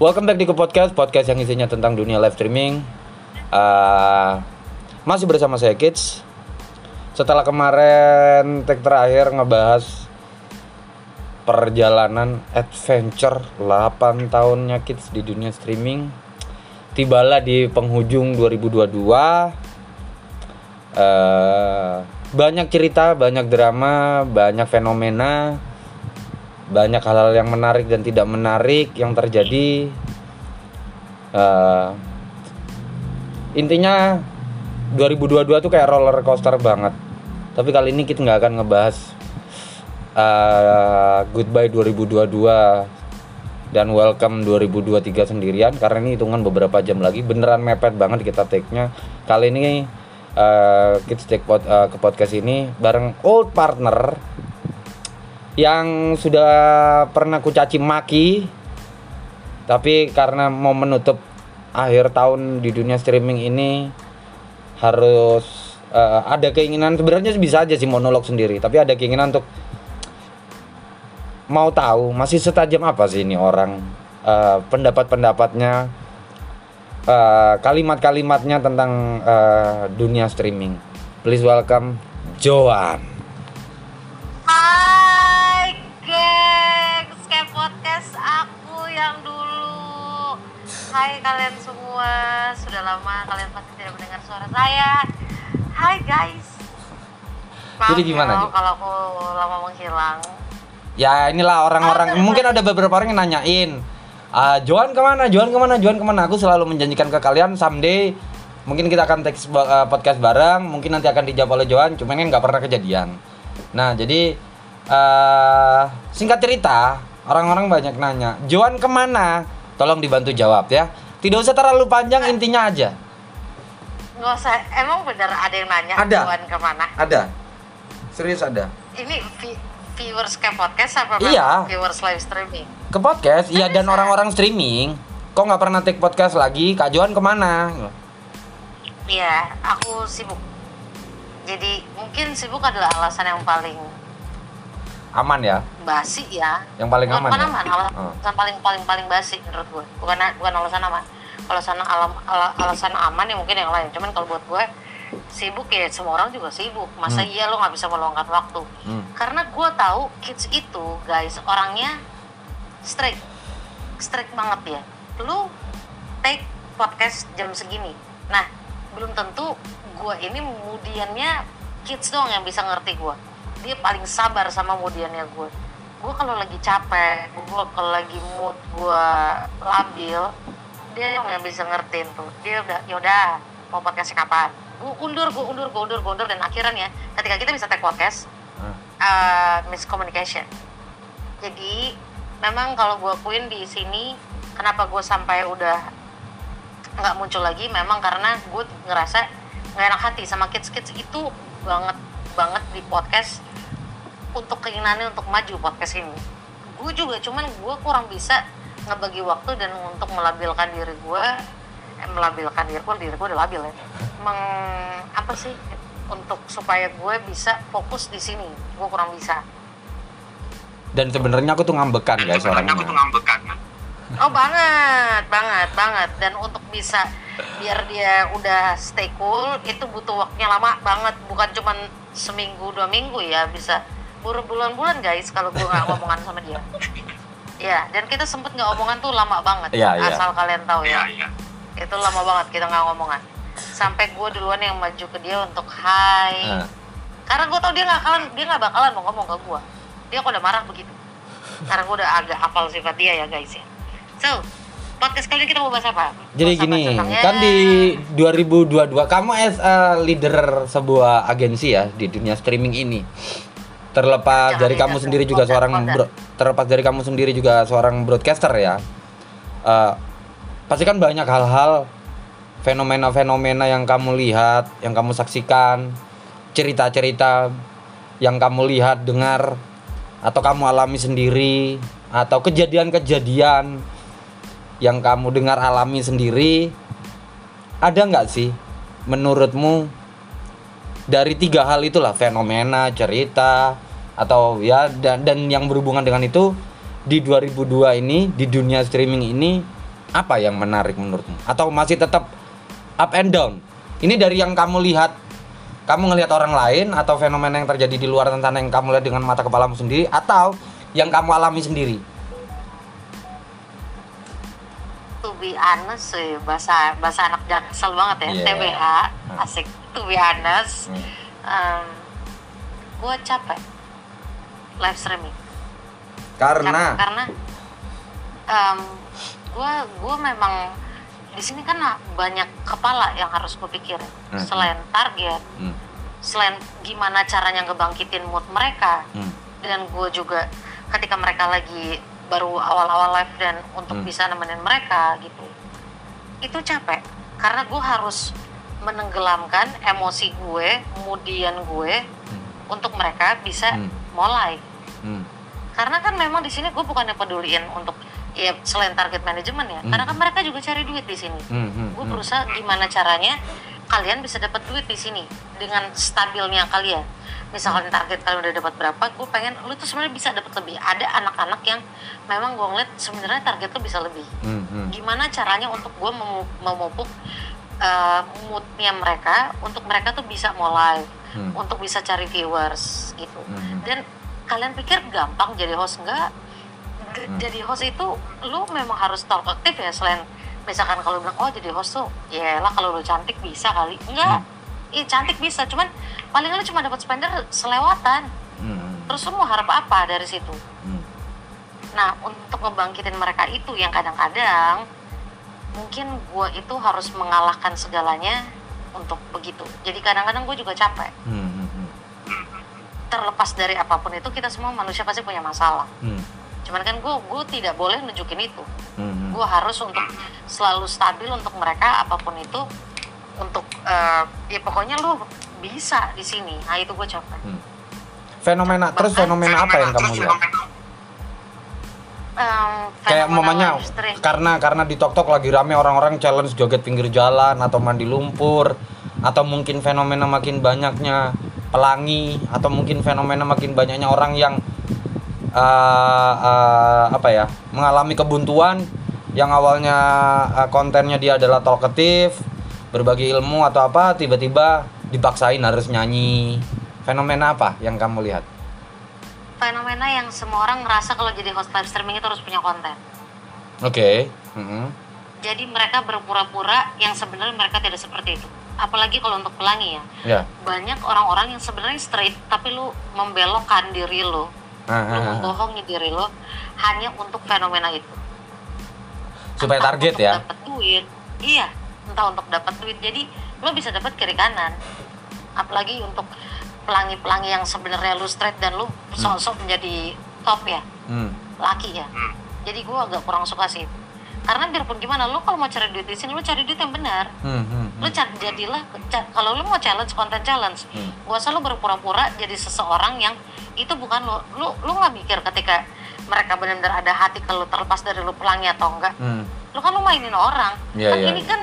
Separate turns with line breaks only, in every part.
Welcome back di ke podcast, podcast yang isinya tentang dunia live streaming. Uh, masih bersama saya Kids. Setelah kemarin tag terakhir ngebahas perjalanan adventure 8 tahunnya Kids di dunia streaming, tibalah di penghujung 2022. Uh, banyak cerita, banyak drama, banyak fenomena banyak hal-hal yang menarik dan tidak menarik yang terjadi. Uh, intinya 2022 tuh kayak roller coaster banget. Tapi kali ini kita nggak akan ngebahas uh, goodbye 2022 dan welcome 2023 sendirian karena ini hitungan beberapa jam lagi. Beneran mepet banget kita take-nya. Kali ini uh, kita take pod, uh, ke podcast ini bareng old partner yang sudah pernah kucaci maki tapi karena mau menutup akhir tahun di dunia streaming ini harus uh, ada keinginan. Sebenarnya bisa aja sih monolog sendiri tapi ada keinginan untuk mau tahu masih setajam apa sih ini orang uh, pendapat-pendapatnya uh, kalimat-kalimatnya tentang uh, dunia streaming. Please welcome Joan
Hai kalian semua, sudah lama kalian pasti tidak mendengar suara saya. Hai guys.
Maaf Jadi gimana?
Ya, kalau aku lama menghilang.
Ya inilah orang-orang, mungkin ada beberapa orang yang nanyain, uh, Joan ke mana, Joan ke mana, Joan ke mana? Aku selalu menjanjikan ke kalian someday mungkin kita akan teks uh, podcast bareng, mungkin nanti akan dijawab oleh Joan, cuman kan nggak pernah kejadian. Nah jadi uh, singkat cerita, orang-orang banyak nanya, Joan ke mana? Tolong dibantu jawab ya. Tidak usah terlalu panjang intinya aja.
Nggak usah. Emang benar ada yang nanya
ada.
Juan ke mana?
Ada. Serius ada.
Ini viewers ke podcast apa
iya.
viewers live streaming?
Ke podcast, iya dan orang-orang streaming. Kok nggak pernah take podcast lagi? Kak Joan ke mana?
Iya, aku sibuk. Jadi mungkin sibuk adalah alasan yang paling
aman ya?
Basi ya.
Yang paling
bukan,
aman
bukan
ya?
aman alasan oh. paling paling paling basi menurut gue bukan bukan alasan aman. Alasan alam al, alasan aman ya mungkin yang lain. Cuman kalau buat gue sibuk ya semua orang juga sibuk. Masa hmm. iya lo nggak bisa meluangkan waktu? Hmm. karena gue tahu kids itu guys orangnya strict. Strict banget ya. Lu take podcast jam segini. Nah belum tentu gue ini kemudiannya kids doang yang bisa ngerti gue dia paling sabar sama kemudiannya gue. Gue kalau lagi capek gue kalau lagi mood gue labil dia yang bisa ngertiin tuh. Dia udah yaudah mau podcast kapan? Gue undur gue undur gue undur gue undur dan akhirnya ketika kita bisa take podcast uh, miscommunication. Jadi memang kalau gue akuin di sini kenapa gue sampai udah nggak muncul lagi? Memang karena gue ngerasa nggak enak hati sama kids kids itu banget banget di podcast untuk keinginannya untuk maju podcast ini gue juga cuman gue kurang bisa ngebagi waktu dan untuk melabilkan diri gue eh, melabilkan diri gue diri gue udah labil ya. Meng, apa sih untuk supaya gue bisa fokus di sini. Gue kurang bisa.
Dan sebenarnya aku tuh ngambekan guys orangnya aku tuh ngambekan
oh banget banget banget. Dan untuk bisa biar dia udah stay cool itu butuh waktunya lama banget. Bukan cuman seminggu dua minggu ya bisa berbulan-bulan guys kalau gue nggak ngomongan sama dia. Ya dan kita sempet nggak omongan tuh lama banget
ya,
asal kalian tahu ya, ya, ya. itu lama banget kita nggak ngomongan. Sampai gue duluan yang maju ke dia untuk hai. Uh. karena gue tau dia nggak dia nggak bakalan mau ngomong ke gue dia kok udah marah begitu. Karena gue udah agak hafal sifat dia ya guys ya. So podcast kali kita mau bahas apa?
Jadi gini, kan di 2022 kamu as a leader sebuah agensi ya di dunia streaming ini terlepas dari kamu sendiri juga seorang bro, terlepas dari kamu sendiri juga seorang broadcaster ya uh, pasti kan banyak hal-hal fenomena-fenomena yang kamu lihat yang kamu saksikan cerita-cerita yang kamu lihat dengar atau kamu alami sendiri atau kejadian-kejadian yang kamu dengar alami sendiri ada nggak sih menurutmu dari tiga hal itulah fenomena cerita atau ya dan dan yang berhubungan dengan itu di 2002 ini di dunia streaming ini apa yang menarik menurutmu? Atau masih tetap up and down? Ini dari yang kamu lihat kamu ngelihat orang lain atau fenomena yang terjadi di luar tentang yang kamu lihat dengan mata kepalamu sendiri atau yang kamu alami sendiri
to be honest sih. Bahasa bahasa anak jaksel banget ya.
Yeah.
TBH
Hmm.
asik. To be honest
Hmm.
um, gue capek. Live streaming.
Karena?
Karena um, gue gue memang di sini kan banyak kepala yang harus gue pikirin.
Hmm.
selain target
Hmm,
selain gimana caranya ngebangkitin mood mereka
hmm,
dan gue juga ketika mereka lagi baru awal-awal live dan untuk
Hmm.
bisa nemenin mereka gitu itu capek karena gue harus menenggelamkan emosi gue kemudian gue
hmm,
untuk mereka bisa
Hmm.
mulai
hmm,
karena kan memang di sini gue bukannya peduliin untuk ya selain target manajemen ya
Hmm.
karena kan mereka juga cari duit di sini
hmm, hmm,
gue
hmm.
berusaha gimana caranya kalian bisa dapat duit di sini dengan stabilnya kalian. Misalkan target kalian udah dapat berapa gue pengen lu tuh sebenarnya bisa dapat lebih. Ada anak-anak yang memang gue ngeliat sebenarnya target lu bisa lebih.
Hmm, hmm,
gimana caranya untuk gue memu- memupuk uh, moodnya mereka untuk mereka tuh bisa mulai
hmm,
untuk bisa cari viewers gitu.
Hmm,
dan kalian pikir gampang jadi host? Enggak
Hmm.
jadi host itu lu memang harus talkative ya selain misalkan kalau bilang oh jadi host tuh ya lah kalau lu cantik bisa kali. Enggak. Ih, cantik bisa cuman paling lu cuma dapat spender selewatan.
Hmm,
terus lu mau harap apa dari situ?
Hmm.
nah untuk ngebangkitin mereka itu yang kadang-kadang mungkin gue itu harus mengalahkan segalanya untuk begitu. Jadi kadang-kadang gue juga capek.
Hmm, hmm, hmm,
terlepas dari apa pun itu kita semua manusia pasti punya masalah.
Hmm,
cuman kan gue gue tidak boleh nunjukin itu.
Hmm, hmm.
gue harus untuk selalu stabil untuk mereka apa pun itu untuk eh, ya pokoknya lu bisa di sini. Nah itu gue capek
fenomena terus
Bahkan-
fenomena apa yang kamu lihat?
Em,
kayak
fenomena
mamanya karena karena di TokTok lagi rame orang-orang challenge joget pinggir jalan atau mandi lumpur atau mungkin fenomena makin banyaknya pelangi atau mungkin fenomena makin banyaknya orang yang eh, eh, apa ya mengalami kebuntuan yang awalnya eh, kontennya dia adalah talkative berbagi ilmu atau apa tiba-tiba dipaksain harus nyanyi. Fenomena apa yang kamu lihat?
Fenomena yang semua orang ngerasa kalau jadi host live streaming itu harus punya konten.
Oke Mhm.
jadi mereka berpura-pura yang sebenarnya mereka tidak seperti itu. Apalagi kalau untuk pelangi ya.
Ya.
Banyak orang-orang yang sebenarnya straight tapi lu membelokkan diri lu
Ah, ah, ah.
membohongi diri lu hanya untuk fenomena itu.
Supaya
Entah
target
untuk
ya.
dapat duit. Iya entah untuk dapat duit. Jadi lo bisa dapat kiri kanan. Apalagi untuk pelangi-pelangi yang sebenarnya lu straight dan lu sok-sok menjadi top ya.
Hmm.
laki ya. Jadi gua agak kurang suka sih karena biarpun gimana lu kalau mau cari duit di sini lu cari duit yang benar
Hmm, hmm,
lu cari jadilah kalau lu mau challenge konten challenge
Hmm.
gua usah lu berpura-pura jadi seseorang yang itu bukan lu lu lu nggak mikir ketika mereka benar-benar ada hati kalau terlepas dari lu pelangi atau enggak
hmm.
lu kan lu mainin orang
Iya,
kan
iya,
ini
iya.
kan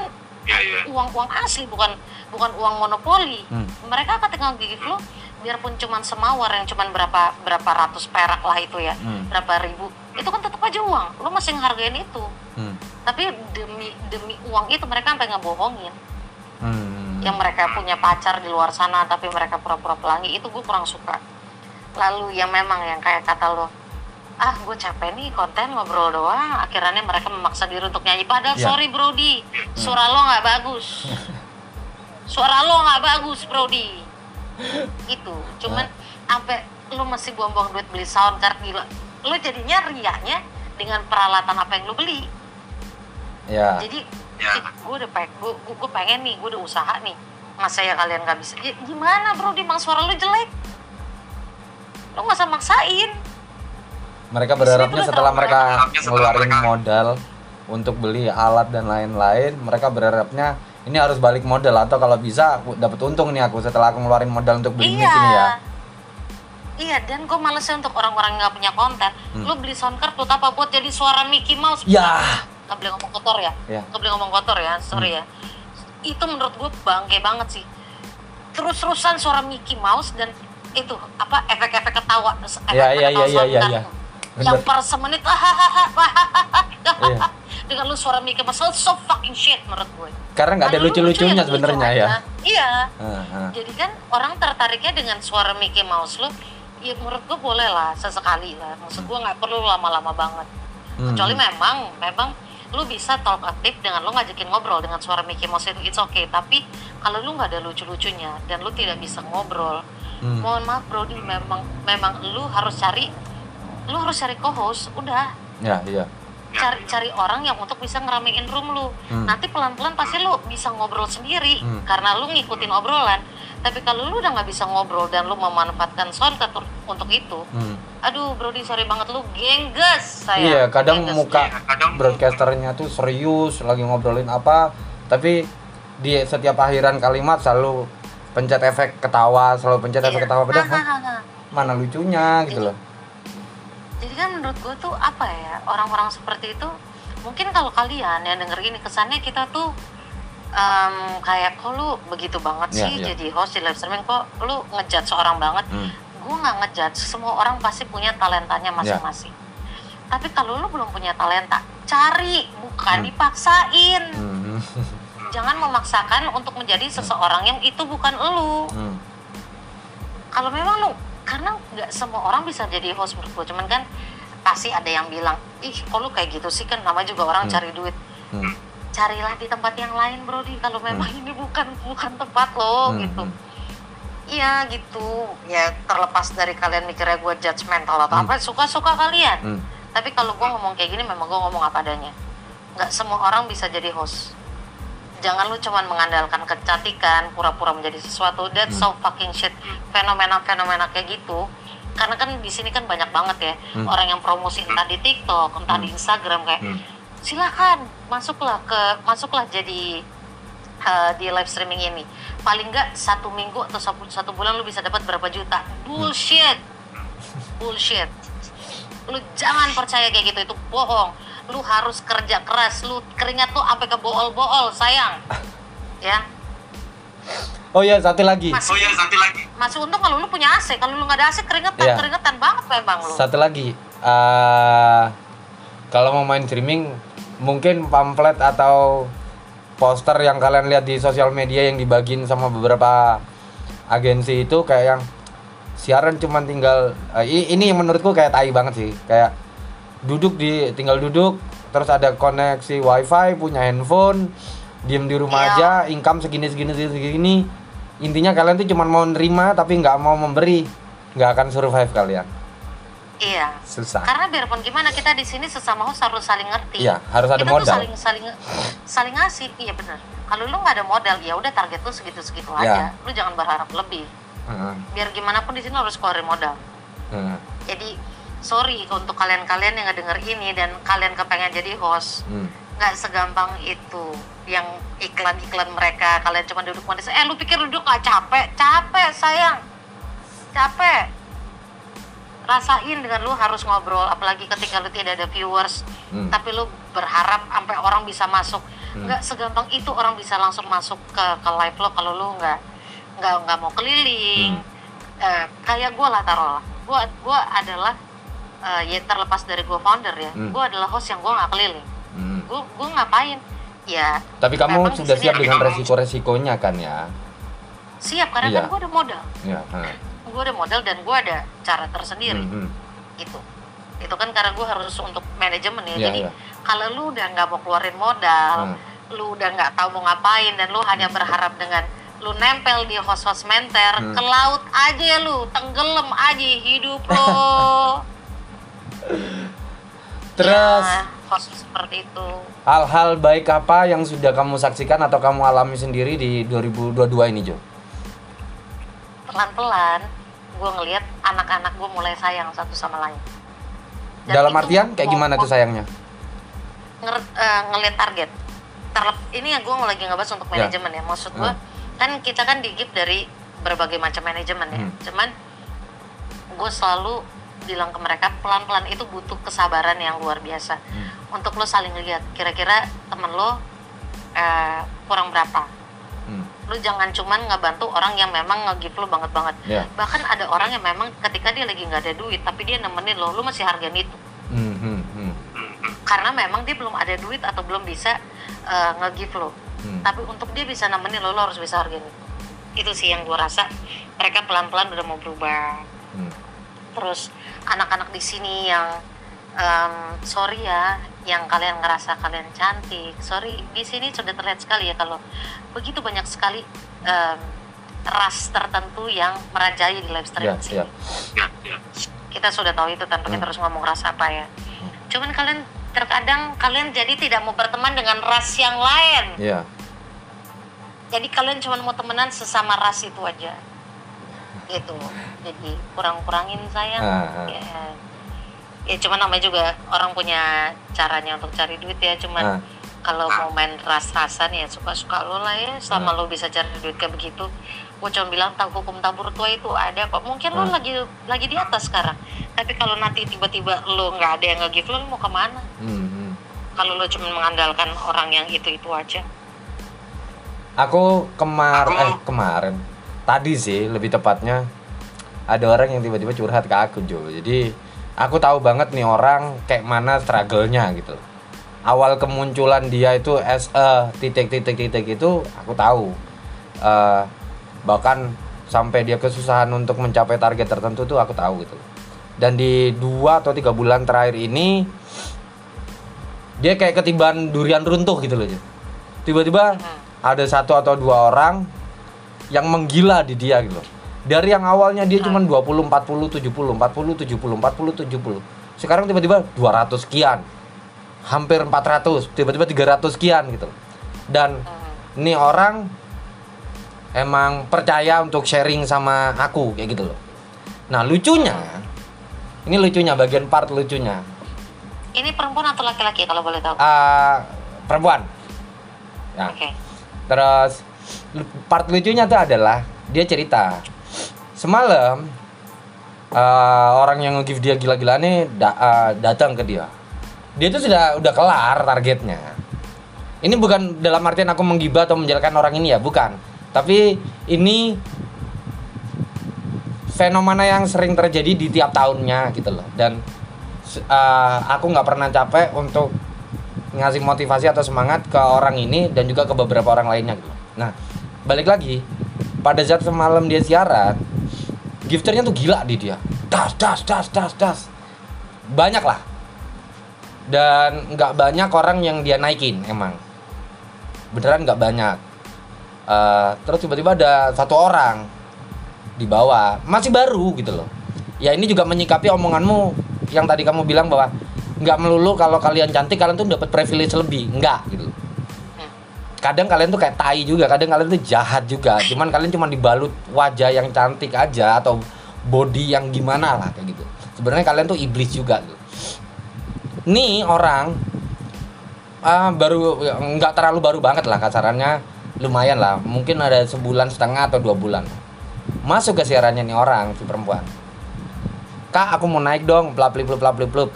uang uang asli bukan bukan uang monopoli
Hmm.
mereka ketika give lu biarpun cuman semawar yang cuman berapa berapa ratus perak lah itu ya
Hmm.
berapa ribu itu kan tetap aja uang. Lu masih ngehargain itu.
Hmm.
tapi demi demi uang itu mereka sampai ngebohongin.
Hmm.
yang mereka punya pacar di luar sana tapi mereka pura-pura pelangi itu gue kurang suka. Lalu yang memang yang kayak kata lo ah gue capek nih konten ngobrol doang. Akhirnya mereka memaksa diri untuk nyanyi. Padahal
Ya.
sorry Brody. Suara lo nggak bagus. Suara lo nggak bagus Brody. Itu. Cuman sampai lo masih buang-buang duit beli sound card gila lo jadinya riaknya dengan peralatan apa yang lo beli.
Ya.
jadi gue udah pengen gue, gue pengen nih gue udah usaha nih. Masa ya kalian nggak bisa. Ya, gimana bro? Di mang suara lu jelek. Lu nggak usah maksain.
Mereka berharapnya setelah mereka ngeluarin modal untuk beli alat dan lain-lain, mereka berharapnya ini harus balik modal. Atau kalau bisa aku dapat untung nih aku setelah aku ngeluarin modal untuk beli mic ini ya.
Iya dan gue malesnya untuk orang-orang yang nggak punya konten
Hmm.
lu beli sound card buat apa buat jadi suara Mickey Mouse
Ya.
nggak boleh ngomong kotor ya
Ya.
nggak boleh ngomong kotor ya sorry ya itu menurut gue bangke banget sih terus-terusan suara Mickey Mouse dan itu apa efek-efek ketawa efek
Ya, ya,
ketawa
ya, ya, ya, ya.
yang per semenit hahaha hahaha.
Iya.
dengan lu suara Mickey Mouse lu so fucking shit menurut gue
Karena nggak ada lucu-lucunya
ya lucu
sebenarnya ya.
aja. iya
Ah, ah.
jadi kan orang tertariknya dengan suara Mickey Mouse lu ya menurut gue boleh lah sesekali lah. Maksud gue nggak perlu lama-lama banget.
Hmm,
kecuali memang memang lu bisa talk aktif dengan lu ngajakin ngobrol dengan suara Mickey Mouse itu it's okay. Tapi kalau lu nggak ada lucu-lucunya dan lu tidak bisa ngobrol
Hmm.
mohon maaf Brody memang memang lu harus cari lu harus cari co-host udah.
Ya, iya.
Cari cari orang yang untuk bisa ngeramein room lu
Hmm.
nanti pelan-pelan pasti lu bisa ngobrol sendiri
Hmm.
karena lu ngikutin obrolan tapi kalau lu udah nggak bisa ngobrol dan lu memanfaatkan shortcut untuk itu
Hmm.
aduh Brody sorry banget lu gengges saya
Iya, kadang
Gengges.
muka broadcasternya tuh serius lagi ngobrolin apa, tapi di setiap akhiran kalimat selalu pencet efek ketawa, selalu pencet efek
Iya.
ketawa padahal mana lucunya gitu loh.
Jadi kan menurut gue tuh apa ya orang-orang seperti itu mungkin kalau kalian yang denger ini kesannya kita tuh em, kayak kok lu begitu banget
Iya,
sih
iya.
jadi host di live streaming kok lu ngejudge seorang banget
Hmm.
gue nggak ngejudge semua orang pasti punya talentanya
Iya.
masing-masing tapi kalau lu belum punya talenta cari bukan
Hmm.
dipaksain
Hmm.
jangan memaksakan untuk menjadi seseorang yang itu bukan lu
Hmm.
kalau memang lu karena nggak semua orang bisa jadi host menurut gue cuman kan pasti ada yang bilang ih kok lu kayak gitu sih kan nama juga orang
Hmm.
cari duit
Hmm.
carilah di tempat yang lain Brody kalau memang ini bukan bukan tempat lo
Hmm.
gitu
Hmm.
iya gitu ya terlepas dari kalian mikirnya gue judgmental atau
Hmm.
apa suka-suka kalian
Hmm.
tapi kalau gue ngomong kayak gini memang gue ngomong apa adanya nggak semua orang bisa jadi host jangan lu cuman mengandalkan kecantikan pura-pura menjadi sesuatu. That's so fucking shit. Fenomena-fenomena kayak gitu. Karena kan di sini kan banyak banget ya
Hmm.
orang yang promosi entah di TikTok entah di Instagram kayak
Hmm.
silahkan masuklah ke masuklah jadi uh, di live streaming ini. Paling nggak satu minggu atau satu, satu bulan lu bisa dapat berapa juta? Bullshit. Bullshit. Lu jangan percaya kayak gitu itu bohong lu harus kerja keras lu keringat tuh sampai ke bool-bool sayang ya
Oh iya, satu lagi.
masih masih untung kalau lu punya AC kalau lu nggak ada AC keringetan
Iya.
keringetan banget memang lu
Satu lagi. eh kalau mau main streaming mungkin pamflet atau poster yang kalian lihat di sosial media yang dibagiin sama beberapa agensi itu kayak yang siaran cuman tinggal i- ini yang menurutku kayak tai banget sih kayak duduk di tinggal duduk terus ada koneksi wifi punya handphone diem di rumah
Iya.
aja income segini segini segini, segini. intinya kalian tuh cuman mau nerima tapi nggak mau memberi. Nggak akan survive kalian.
Iya.
Susah.
Karena biarpun gimana kita di sini sesama host harus saling ngerti.
Iya, harus ada
kita tuh
modal.
saling saling saling ngasih. Iya benar. Kalau lu nggak ada modal ya udah target lu segitu segitu
Iya.
aja. Lu jangan berharap lebih.
Heeh,
biar gimana pun di sini harus keluarin modal.
Heeh,
jadi sorry untuk kalian-kalian yang ngedenger ini dan kalian kepengen jadi host.
Hmm.
nggak segampang itu yang iklan-iklan mereka. Kalian cuma duduk manis eh lu pikir duduk nggak? Capek capek sayang. Capek. Rasain dengan lu harus ngobrol apalagi ketika lu tidak ada viewers.
Hmm.
tapi lu berharap sampai orang bisa masuk.
Hmm.
nggak segampang itu orang bisa langsung masuk ke ke live lo kalau lu nggak nggak nggak mau keliling. Eh, kayak gue lah taruh lah gue adalah eh, ya terlepas dari gue founder ya
Hmm.
gue adalah host yang gue nggak keliling
Hmm.
gue gue ngapain ya
Tapi kamu sudah siap dengan resiko-resikonya kan ya?
siap karena
Iya.
kan gue ada modal
Ya. heeh.
gue ada modal dan gue ada cara tersendiri
Hmm, hmm.
gitu itu kan karena gue harus untuk manajemen ya
Iya,
jadi
iya.
kalau lu udah nggak mau keluarin modal
Hmm.
lu udah nggak tahu mau ngapain dan lu hanya berharap dengan lu nempel di host-host menter
Hmm.
ke laut aja lu tenggelam aja hidup lo
Terus
Ya, seperti itu
hal-hal baik apa yang sudah kamu saksikan atau kamu alami sendiri di 2022 ini, Jo?
pelan-pelan gue ngelihat anak-anak gue mulai sayang satu sama lain Dan
Dalam artian kayak gimana tuh sayangnya?
nger- eh, ngelihat target. Terlep, ini yang gue lagi ngebahas untuk
Ya.
manajemen ya. Maksud gue
Hmm.
kan kita kan digip dari berbagai macam manajemen ya.
Hmm.
Cuman gue selalu bilang ke mereka pelan-pelan itu butuh kesabaran yang luar biasa
Hmm.
untuk lo saling lihat kira-kira temen lo eh, kurang berapa.
Hmm.
Lo jangan cuman ngebantu orang yang memang nge-give lo banget banget.
Ya.
Bahkan ada orang yang memang ketika dia lagi nggak ada duit tapi dia nemenin lo, lo masih hargain itu.
Hmm, hmm, hmm.
karena memang dia belum ada duit atau belum bisa uh, nge-give lo
Hmm.
tapi untuk dia bisa nemenin lo lo harus bisa hargain itu itu sih yang gue rasa mereka pelan-pelan udah mau berubah
Hmm.
Terus anak-anak di sini yang em, sorry ya yang kalian ngerasa kalian cantik. Sorry di sini sudah terlihat sekali ya kalau begitu banyak sekali em, ras tertentu yang merajai di live
Ya,
stream sini.
ya.
kita sudah tahu itu tanpa kita
Hmm.
harus ngomong ras apa ya. Cuman kalian terkadang kalian jadi tidak mau berteman dengan ras yang lain.
Ya.
jadi kalian cuma mau temenan sesama ras itu aja. Gitu jadi kurang-kurangin sayang
Ah, ah.
ya ya cuman namanya juga orang punya caranya untuk cari duit ya cuman
Ah.
kalau mau main ras-rasan ya suka-suka lo lah ya selama
Ah.
lo bisa cari duit kayak begitu gue cuma bilang tahu hukum tabur tua itu ada kok mungkin lo
Ah.
lagi lagi di atas sekarang tapi kalau nanti tiba-tiba lo nggak ada yang nge-give lo, lo mau ke mana
Hmm, hmm.
kalau lo cuma mengandalkan orang yang itu itu aja
Aku kemar eh kemarin tadi sih lebih tepatnya ada orang yang tiba-tiba curhat ke aku Jo. Jadi aku tahu banget nih orang kayak mana struggle-nya gitu. Awal kemunculan dia itu as a titik-titik-titik itu aku tahu. Eh, bahkan sampai dia kesusahan untuk mencapai target tertentu tuh aku tahu gitu. Dan di dua atau tiga bulan terakhir ini dia kayak ketiban durian runtuh gitu loh Jo. Tiba-tiba ada satu atau dua orang yang menggila di dia gitu. Dari yang awalnya dia cuma 20, 40, 70, 40, 70, 40, 70. Sekarang tiba-tiba 200 sekian. Hampir 400, tiba-tiba 300 sekian gitu. Dan
Hmm.
ini orang emang percaya untuk sharing sama aku kayak gitu loh. Nah, lucunya ini lucunya bagian part lucunya.
ini perempuan atau laki-laki kalau boleh tahu
Ah, perempuan. Ya.
oke
Terus lu- part lucunya tuh adalah dia cerita semalam eh, orang yang nge-give dia gila-gila nih da- eh, datang ke dia. Dia tuh sudah udah kelar targetnya. Ini bukan dalam artian aku menggibah atau menjelekkan orang ini ya, bukan. Tapi ini fenomena yang sering terjadi di tiap tahunnya gitu loh. Dan eh, aku nggak pernah capek untuk ngasih motivasi atau semangat ke orang ini dan juga ke beberapa orang lainnya gitu. Nah, balik lagi pada saat semalam dia siaran, gifternya tuh gila di dia. Das, das, das, das, das. Banyak lah. Dan nggak banyak orang yang dia naikin emang. Beneran nggak banyak. Eh, terus tiba-tiba ada satu orang di bawah, masih baru gitu loh. Ya ini juga menyikapi omonganmu yang tadi kamu bilang bahwa nggak melulu kalau kalian cantik kalian tuh dapat privilege lebih, enggak gitu. Kadang kalian tuh kayak tai juga, kadang kalian tuh jahat juga. Cuman kalian cuma dibalut wajah yang cantik aja atau body yang gimana lah kayak gitu. Sebenarnya kalian tuh iblis juga gitu. Nih orang ah, baru nggak terlalu baru banget lah kasarannya. Lumayan lah mungkin ada sebulan setengah atau dua bulan. Masuk ke siarannya nih orang si perempuan. Kak aku mau naik dong. Plap plip plap plip plip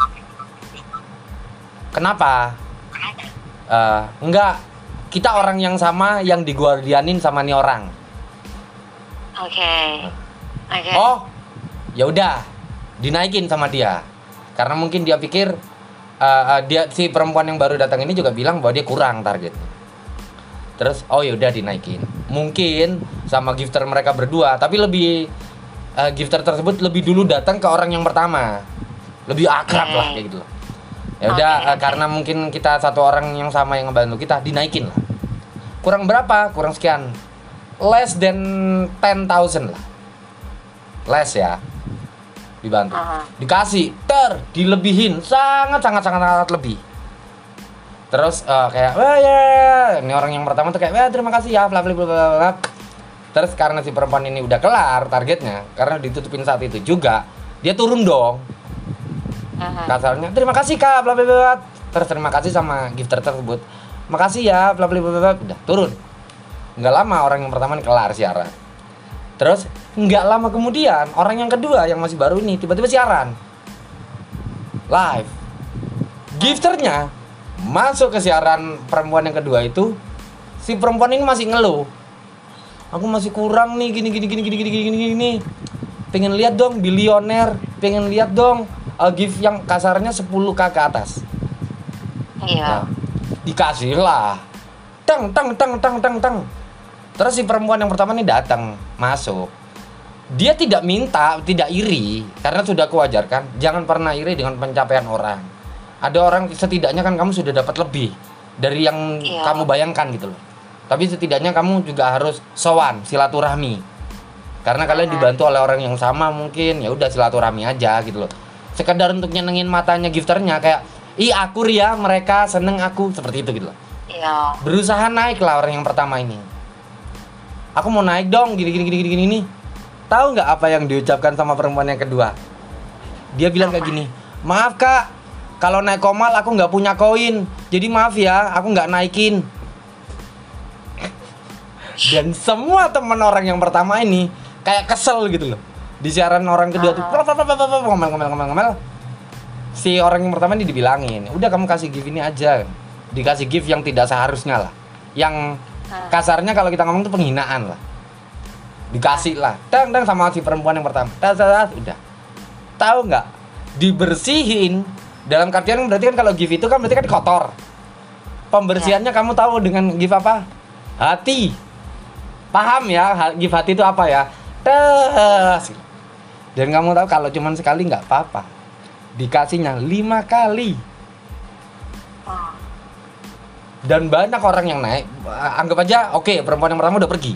kenapa? Eh, enggak kita orang yang sama yang diguardianin sama nih orang.
Oke. Oke.
Oh ya udah dinaikin sama dia. Karena mungkin dia pikir eh, eh, dia si perempuan yang baru datang ini juga bilang bahwa dia kurang targetnya terus oh ya udah dinaikin. Mungkin sama gifter mereka berdua tapi lebih eh, gifter tersebut lebih dulu datang ke orang yang pertama. Lebih akrab lah kayak gitu. loh ya udah
Oke,
eh, karena mungkin kita satu orang yang sama yang ngebantu kita dinaikin. Lah kurang berapa? Kurang sekian. Less than 10.000 lah. Less ya. Dibantu.
Aha.
dikasih ter dilebihin. Sangat sangat sangat sangat lebih. Terus eh, kayak wah ya ini orang yang pertama tuh kayak wah terima kasih ya bla bla bla bla." terus karena si perempuan ini udah kelar targetnya karena ditutupin saat itu juga dia turun dong
Aha.
kasarnya terima kasih kak bla bla bla bla." terus terima kasih sama gifter tersebut. Makasih ya bla bla bla udah turun. Nggak lama orang yang pertama kelar siaran. Terus nggak lama kemudian orang yang kedua yang masih baru ini tiba-tiba siaran. Live. Gifternya masuk ke siaran perempuan yang kedua itu si perempuan ini masih ngeluh. Aku masih kurang nih gini gini gini gini gini gini, gini. Pengen lihat dong bilioner pengen lihat dong uh, gift yang kasarnya 10k ke atas
Iya.
Nah, dikasih lah. Tang tang tang tang tang tang. Terus si perempuan yang pertama ini datang, masuk. Dia tidak minta, tidak iri karena sudah kewajarkan. Jangan pernah iri dengan pencapaian orang. Ada orang setidaknya kan kamu sudah dapat lebih dari yang
Iya.
kamu bayangkan gitu loh. Tapi setidaknya kamu juga harus sowan, silaturahmi. Karena kalian
Mhm.
dibantu oleh orang yang sama mungkin. Ya udah silaturahmi aja gitu loh. Sekedar untuk nyenengin matanya gifternya kayak ih aku ria mereka seneng aku seperti itu gitu loh.
Iya.
berusaha naik lah orang yang pertama ini. Aku mau naik dong gini gini gini gini gini. Nih tahu nggak apa yang diucapkan sama perempuan yang kedua? Dia bilang kayak gini maaf kak kalau naik komal aku nggak punya koin. Jadi maaf ya aku nggak naikin. Dan semua teman orang yang pertama ini kayak kesel gitu loh. Di siaran orang kedua tuh plop, ngomel ngomel ngomel ngomel. Si orang yang pertama ini dibilangin udah kamu kasih gift ini aja. Dikasih gift yang tidak seharusnya lah. Yang kasarnya kalau kita ngomong tuh penghinaan lah. Dikasih lah. Dang dang sama si perempuan yang pertama. Tas, tas, udah. Tahu nggak? Dibersihin. Dalam artian berarti kan kalau gift itu kan berarti kan kotor. Pembersihannya kamu tahu dengan gift apa? Hati. Paham ya gift hati itu apa ya tas dan kamu tahu kalau cuman sekali nggak apa-apa. Dikasihnya lima kali. Dan banyak orang yang naik. Anggap aja oke perempuan yang pertama udah pergi.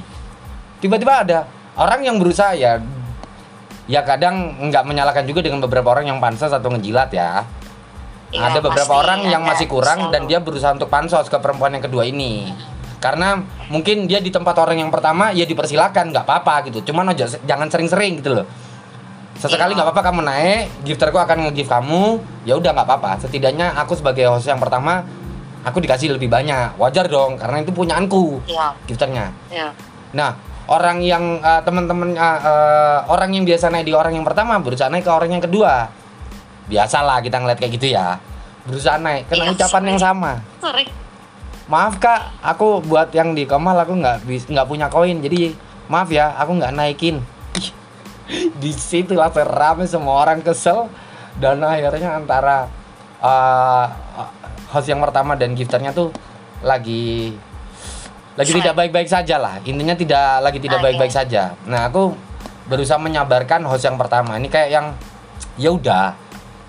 Tiba-tiba ada orang yang berusaha ya ya kadang nggak menyalahkan juga dengan beberapa orang yang pansos atau ngejilat ya.
Iya,
ada beberapa orang yang masih kurang
selalu.
dan dia berusaha untuk pansos ke perempuan yang kedua ini karena mungkin dia di tempat orang yang pertama ya dipersilakan nggak apa-apa gitu. Cuman aja jangan sering-sering gitu loh. Sesekali
Iya.
nggak apa-apa kamu naik gifterku akan nge-gift kamu ya udah nggak apa-apa. Setidaknya aku sebagai host yang pertama aku dikasih lebih banyak. Wajar dong karena itu punyaanku
Iya.
gifternya.
Iya.
nah orang yang eh, teman-teman eh, eh, orang yang biasa naik di orang yang pertama berusaha naik ke orang yang kedua. Biasalah kita ngeliat kayak gitu ya. Berusaha naik kena
Iya,
ucapan yang sama.
Sorry.
Maaf kak. Aku buat yang di Kemal aku nggak bis nggak punya koin. Jadi maaf ya aku nggak naikin. Di situ lah rame semua orang kesel. Dan akhirnya antara uh, host yang pertama dan gifternya tuh lagi lagi tidak baik-baik saja lah. Intinya tidak lagi tidak baik-baik saja. Nah aku berusaha menyabarkan host yang pertama. Ini kayak yang ya udah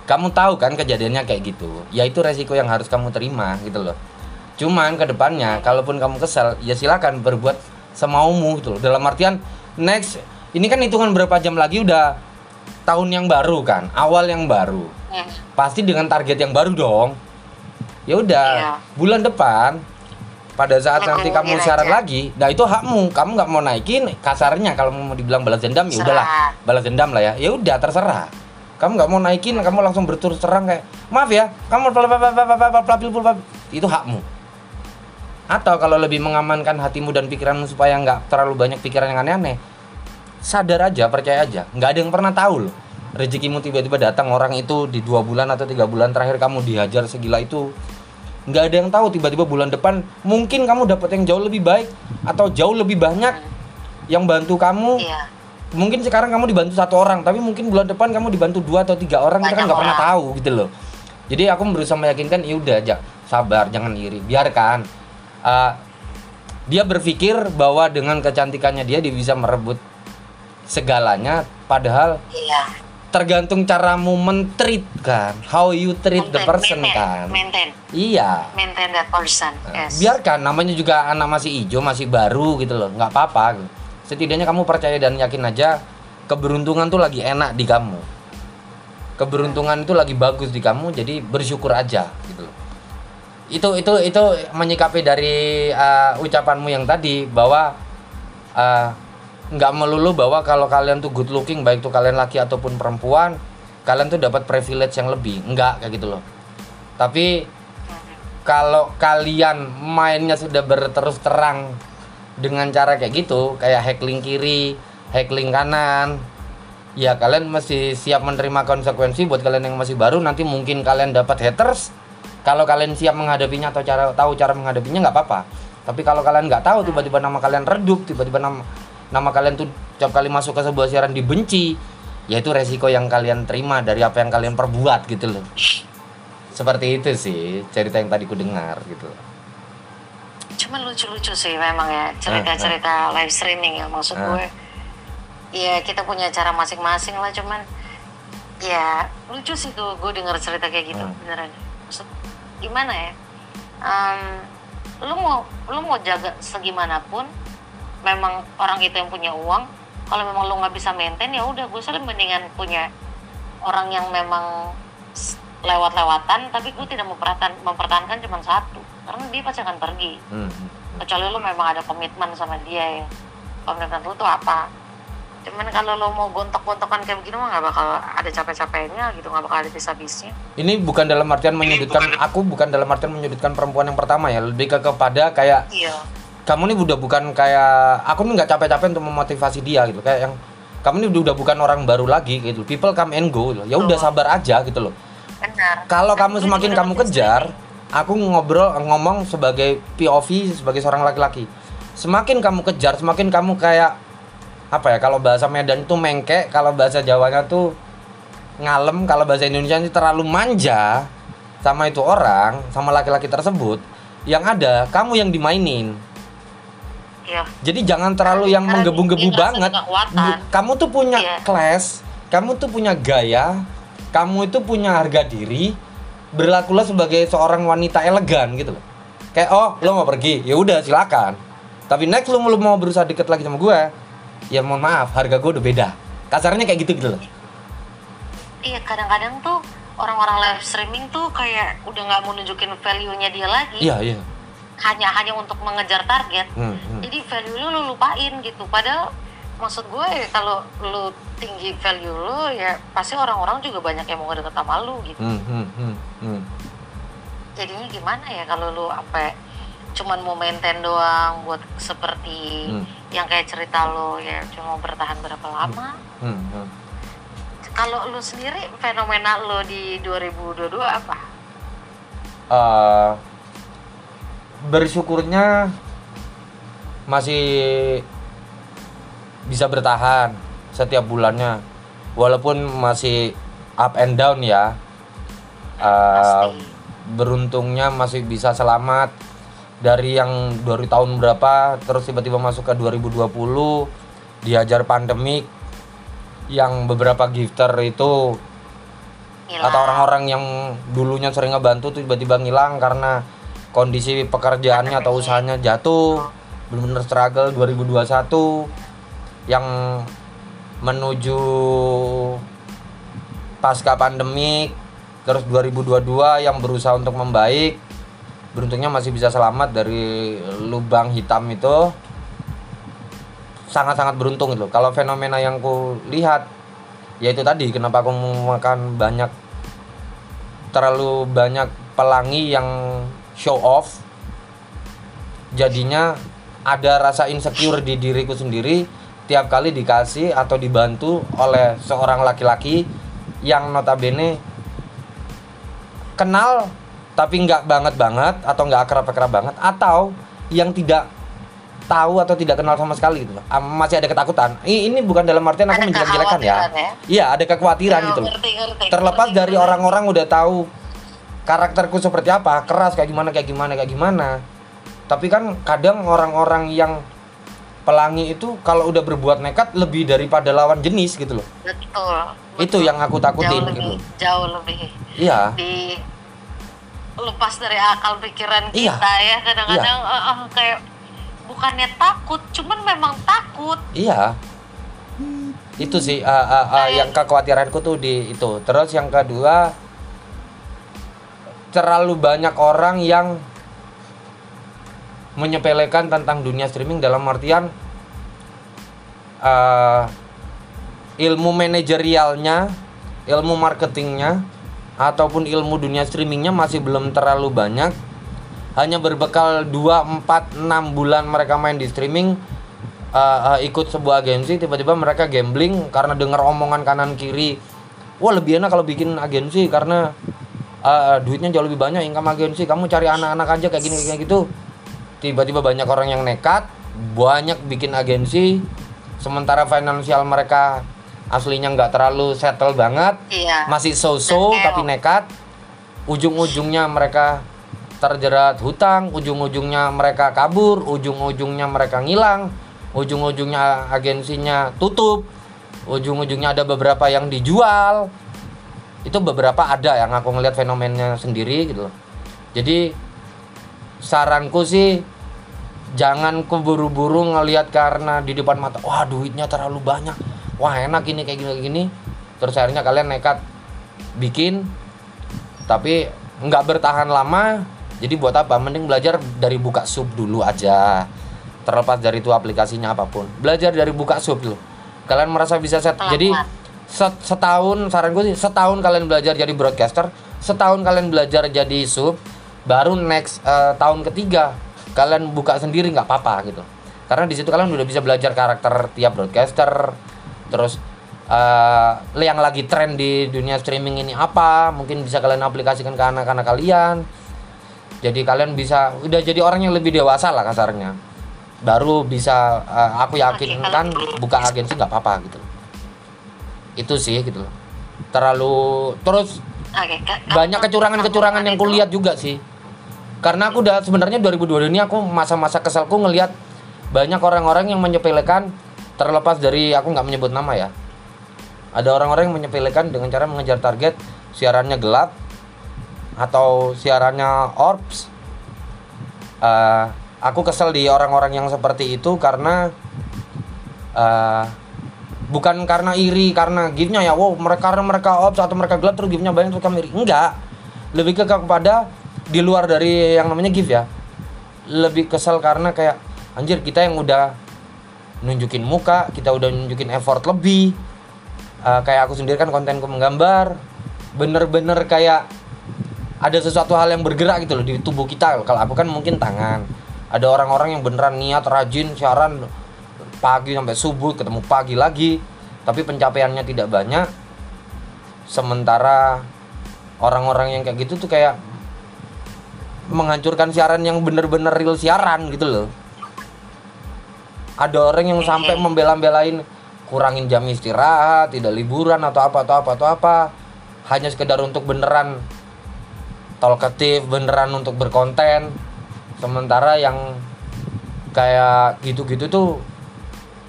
kamu tahu kan kejadiannya kayak gitu. Ya itu resiko yang harus kamu terima gitu loh cuman ke depannya kalaupun kamu kesel ya silakan berbuat semaumu gitu loh dalam artian next ini kan hitungan berapa jam lagi udah tahun yang baru kan awal yang baru
Hmm.
pasti dengan target yang baru dong ya udah
Iya.
bulan depan pada saat nanti kamu
aja.
lagi nah itu hakmu kamu nggak mau naikin kasarnya kalau mau dibilang balas dendam ya udahlah balas dendam lah ya ya udah terserah kamu nggak mau naikin kamu langsung berterus terang kayak maaf ya kamu itu hakmu atau kalau lebih mengamankan hatimu dan pikiranmu supaya nggak terlalu banyak pikiran yang aneh-aneh sadar aja percaya aja. Nggak ada yang pernah tahu loh rezekimu tiba-tiba datang orang itu di dua bulan atau tiga bulan terakhir kamu dihajar segila itu. Nggak ada yang tahu tiba-tiba bulan depan mungkin kamu dapat yang jauh lebih baik atau jauh lebih banyak yang bantu kamu.
Iya.
mungkin sekarang kamu dibantu satu orang tapi mungkin bulan depan kamu dibantu dua atau tiga orang kita kan
Banyak
nggak pernah tahu gitu loh. Jadi aku berusaha meyakinkan ya udah aja sabar jangan iri biarkan Uh, dia berpikir bahwa dengan kecantikannya dia dia bisa merebut segalanya padahal
Iya.
tergantung caramu mentreat kan how you treat the
Maintain,
person
maintain,
kan
Maintain.
iya
Maintain that person.
Nah,
Yes.
biarkan namanya juga anak masih hijau masih baru gitu loh nggak apa-apa gitu. setidaknya kamu percaya dan yakin aja keberuntungan tuh lagi enak di kamu keberuntungan itu lagi bagus di kamu jadi bersyukur aja gitu loh itu itu itu menyikapi dari uh, ucapanmu yang tadi bahwa uh, nggak melulu bahwa kalau kalian tuh good looking baik tuh kalian laki ataupun perempuan kalian tuh dapat privilege yang lebih. Enggak kayak gitu loh. Tapi kalau kalian mainnya sudah berterus terang dengan cara kayak gitu kayak heckling kiri heckling kanan ya kalian mesti siap menerima konsekuensi buat kalian yang masih baru nanti mungkin kalian dapat haters kalau kalian siap menghadapinya atau cara tahu cara menghadapinya nggak apa-apa. Tapi kalau kalian nggak tahu tiba-tiba nama kalian redup tiba-tiba nama nama kalian tuh tiap kali masuk ke sebuah siaran dibenci ya itu resiko yang kalian terima dari apa yang kalian perbuat gitu loh. Seperti itu sih cerita yang tadi ku dengar gitu.
Cuman lucu-lucu sih memang ya cerita-cerita live streaming ya maksud
Ah.
gue. Ya kita punya cara masing-masing lah cuman ya lucu sih tuh gue denger cerita kayak gitu beneran. Maksud gimana ya? Em, lu mau lu mau jaga segimanapun memang orang itu yang punya uang kalau memang lu nggak bisa maintain ya udah gue sih mendingan punya orang yang memang lewat-lewatan tapi gue tidak mempertahankan mempertahankan cuma satu karena dia pasti akan pergi.
Hmm.
kecuali lu memang ada komitmen sama dia ya. Komitmen lu tuh apa cuman kalau lu mau gontok-gontokan kayak begini mah nggak bakal ada capek-capeknya gitu nggak bakal ada habis-habisnya
Ini bukan dalam artian menyudutkan aku bukan dalam artian menyudutkan perempuan yang pertama ya, lebih ke kepada kayak
iya
kamu ini udah bukan kayak aku nih nggak capek-capek untuk memotivasi dia gitu kayak yang kamu ini udah bukan orang baru lagi gitu. People come and go. gitu. Ya udah sabar aja gitu loh.
benar
Kalau kamu semakin kamu kejar, aku ngobrol ngomong sebagai POV sebagai seorang laki-laki. Semakin kamu kejar, semakin kamu kayak apa ya? Kalau bahasa Medan itu mengke, kalau bahasa Jawanya tuh ngalem, kalau bahasa Indonesia itu terlalu manja sama itu orang, sama laki-laki tersebut. Yang ada kamu yang dimainin.
iya
Jadi jangan terlalu yang menggebu-gebu banget. Kamu tuh punya
Iya.
kelas, kamu tuh punya gaya, kamu itu punya harga diri. Berlakulah sebagai seorang wanita elegan gitu loh. Kayak oh, lo mau pergi, ya udah silakan. Tapi next lo, lo mau berusaha deket lagi sama gue, ya mohon maaf, harga gue udah beda. Kasarnya kayak gitu gitu loh.
iya kadang-kadang tuh orang-orang live streaming tuh kayak udah nggak mau nunjukin value-nya dia lagi
Iya iya.
hanya hanya untuk mengejar target
Hmm, hmm.
jadi value lu lu lupain gitu padahal maksud gue ya, kalau lu tinggi value lu ya pasti orang-orang juga banyak yang mau deket sama lu gitu
Hmm, hmm, hmm, hmm.
jadinya gimana ya kalau lu apa cuman mau maintain doang buat seperti
Hmm.
yang kayak cerita lu ya cuma bertahan berapa lama
Hmm, hmm.
kalau lu sendiri fenomena lu di 2022 apa
eh bersyukurnya masih bisa bertahan setiap bulannya walaupun masih up and down ya
Pasti.
beruntungnya masih bisa selamat dari yang dari tahun berapa terus tiba-tiba masuk ke 2020 diajar pandemik yang beberapa gifter itu
Hilang.
atau orang-orang yang dulunya sering ngebantu tuh tiba-tiba ngilang karena kondisi pekerjaannya atau usahanya jatuh benar-benar struggle 2021 yang menuju pasca pandemik terus 2022 yang berusaha untuk membaik beruntungnya masih bisa selamat dari lubang hitam itu. Sangat-sangat beruntung itu kalau fenomena yang ku lihat yaitu tadi kenapa aku makan banyak terlalu banyak pelangi yang show off jadinya ada rasa insecure di diriku sendiri tiap kali dikasih atau dibantu oleh seorang laki-laki yang notabene kenal tapi nggak banget banget atau nggak akrab akrab banget atau yang tidak tahu atau tidak kenal sama sekali gitu masih ada ketakutan. Ini bukan dalam artian aku menjelek-jelekan ya.
ya?
iya ada kekhawatiran
Ya,
gitu loh.
ngerti, ngerti,
terlepas
ngerti,
dari orang-orang udah tahu karakterku seperti apa keras kayak gimana kayak gimana kayak gimana. Tapi kan kadang orang-orang yang pelangi itu kalau udah berbuat nekat lebih daripada lawan jenis gitu loh.
Betul,
itu
betul.
yang aku takutin
jauh
gitu
lebih
loh.
jauh lebih.
Iya.
Di lepas dari akal pikiran
Iya.
kita ya kadang-kadang eh, eh, kayak bukannya takut cuman memang takut
Iya. Itu sih ah, ah, ah, yang kekhawatiranku tuh di itu. Terus yang kedua terlalu banyak orang yang menyepelekan tentang dunia streaming dalam artian eh, ilmu manajerialnya, ilmu marketingnya, ataupun ilmu dunia streamingnya masih belum terlalu banyak. Hanya berbekal 2, 4, 6 bulan mereka main di streaming, eh, eh, ikut sebuah agensi, tiba-tiba mereka gambling karena dengar omongan kanan kiri. Wah lebih enak kalau bikin agensi karena eh, duitnya jauh lebih banyak income agensi. Kamu cari anak-anak aja kayak gini kayak gitu. Tiba-tiba banyak orang yang nekat, banyak bikin agensi, sementara finansial mereka aslinya nggak terlalu settle banget
iya
masih so-so
keok.
tapi nekat ujung-ujungnya mereka terjerat hutang, ujung-ujungnya mereka kabur, ujung-ujungnya mereka ngilang, ujung-ujungnya agensinya tutup, ujung-ujungnya ada beberapa yang dijual. Itu beberapa ada yang aku ngelihat fenomenanya sendiri gitu. loh. Jadi saranku sih jangan keburu-buru ngelihat karena di depan mata wah duitnya terlalu banyak wah enak ini kayak gini gini. Terus akhirnya kalian nekat bikin tapi nggak bertahan lama. Jadi buat apa? Mending belajar dari buka sub dulu aja. Terlepas dari itu aplikasinya apa pun. Belajar dari buka sub dulu. Kalian merasa bisa set jadi set- setahun saran gue sih setahun kalian belajar jadi broadcaster setahun kalian belajar jadi sub baru next eh, tahun ketiga kalian buka sendiri nggak apa-apa gitu. Karena di situ kalian udah bisa belajar karakter tiap broadcaster terus eh, yang lagi tren di dunia streaming ini apa? Mungkin bisa kalian aplikasikan ke anak-anak kalian. Jadi kalian bisa udah jadi orang yang lebih dewasa lah kasarnya. Baru bisa eh, aku yakin
Oke,
kan
kalau-
buka agensi nggak apa-apa gitu. Itu sih gitu loh. Terlalu terus
Oke,
banyak kecurangan-kecurangan yang kulihat juga sih. Karena aku udah sebenarnya 2022 ini aku masa-masa kesalku ngelihat banyak orang-orang yang menyepelekan terlepas dari aku nggak menyebut nama ya. Ada orang-orang yang menyepelekan dengan cara mengejar target siarannya gelap atau siarannya orbs. Eh, aku kesel di orang-orang yang seperti itu karena eh, bukan karena iri karena giftnya ya wow mereka karena mereka ops atau mereka gelap terus giftnya banyak terus kami iri. Enggak. Lebih ke kepada di luar dari yang namanya gift ya. Lebih kesel karena kayak anjir kita yang udah nunjukin muka kita udah nunjukin effort lebih. Eh, kayak aku sendiri kan kontenku menggambar. Bener-bener kayak ada sesuatu hal yang bergerak gitu loh di tubuh kita. Kalau aku kan mungkin tangan. Ada orang-orang yang beneran niat rajin siaran pagi sampai subuh ketemu pagi lagi. Tapi pencapaiannya tidak banyak. Sementara orang-orang yang kayak gitu tuh kayak menghancurkan siaran yang bener-bener real siaran gitu loh ada orang yang sampai membela-belain kurangin jam istirahat tidak liburan atau apa atau apa atau apa. Hanya sekedar untuk beneran talkative beneran untuk berkonten. Sementara yang kayak gitu-gitu tuh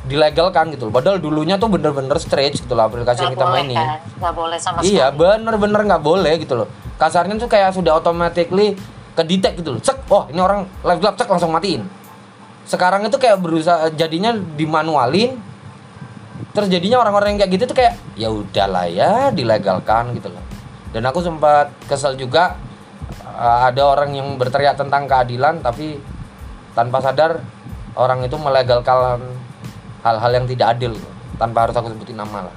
dilegalkan gitu loh. padahal dulunya tuh bener-bener stretch gitu loh aplikasi yang
Nggak
kita
boleh,
mainin.
kan? Nggak boleh sama
iya bener-bener nggak boleh gitu loh. Kasarnya tuh kayak sudah automatically ke detect gitu loh. Cek oh ini orang live gelap cek langsung matiin sekarang itu kayak berusaha jadinya dimanualin. Terus jadinya orang-orang yang kayak gitu tuh kayak ya udahlah ya dilegalkan gitu loh. Dan aku sempat kesel juga uh, ada orang yang berteriak tentang keadilan tapi tanpa sadar orang itu melegalkan hal-hal yang tidak adil tanpa harus aku sebutin nama lah.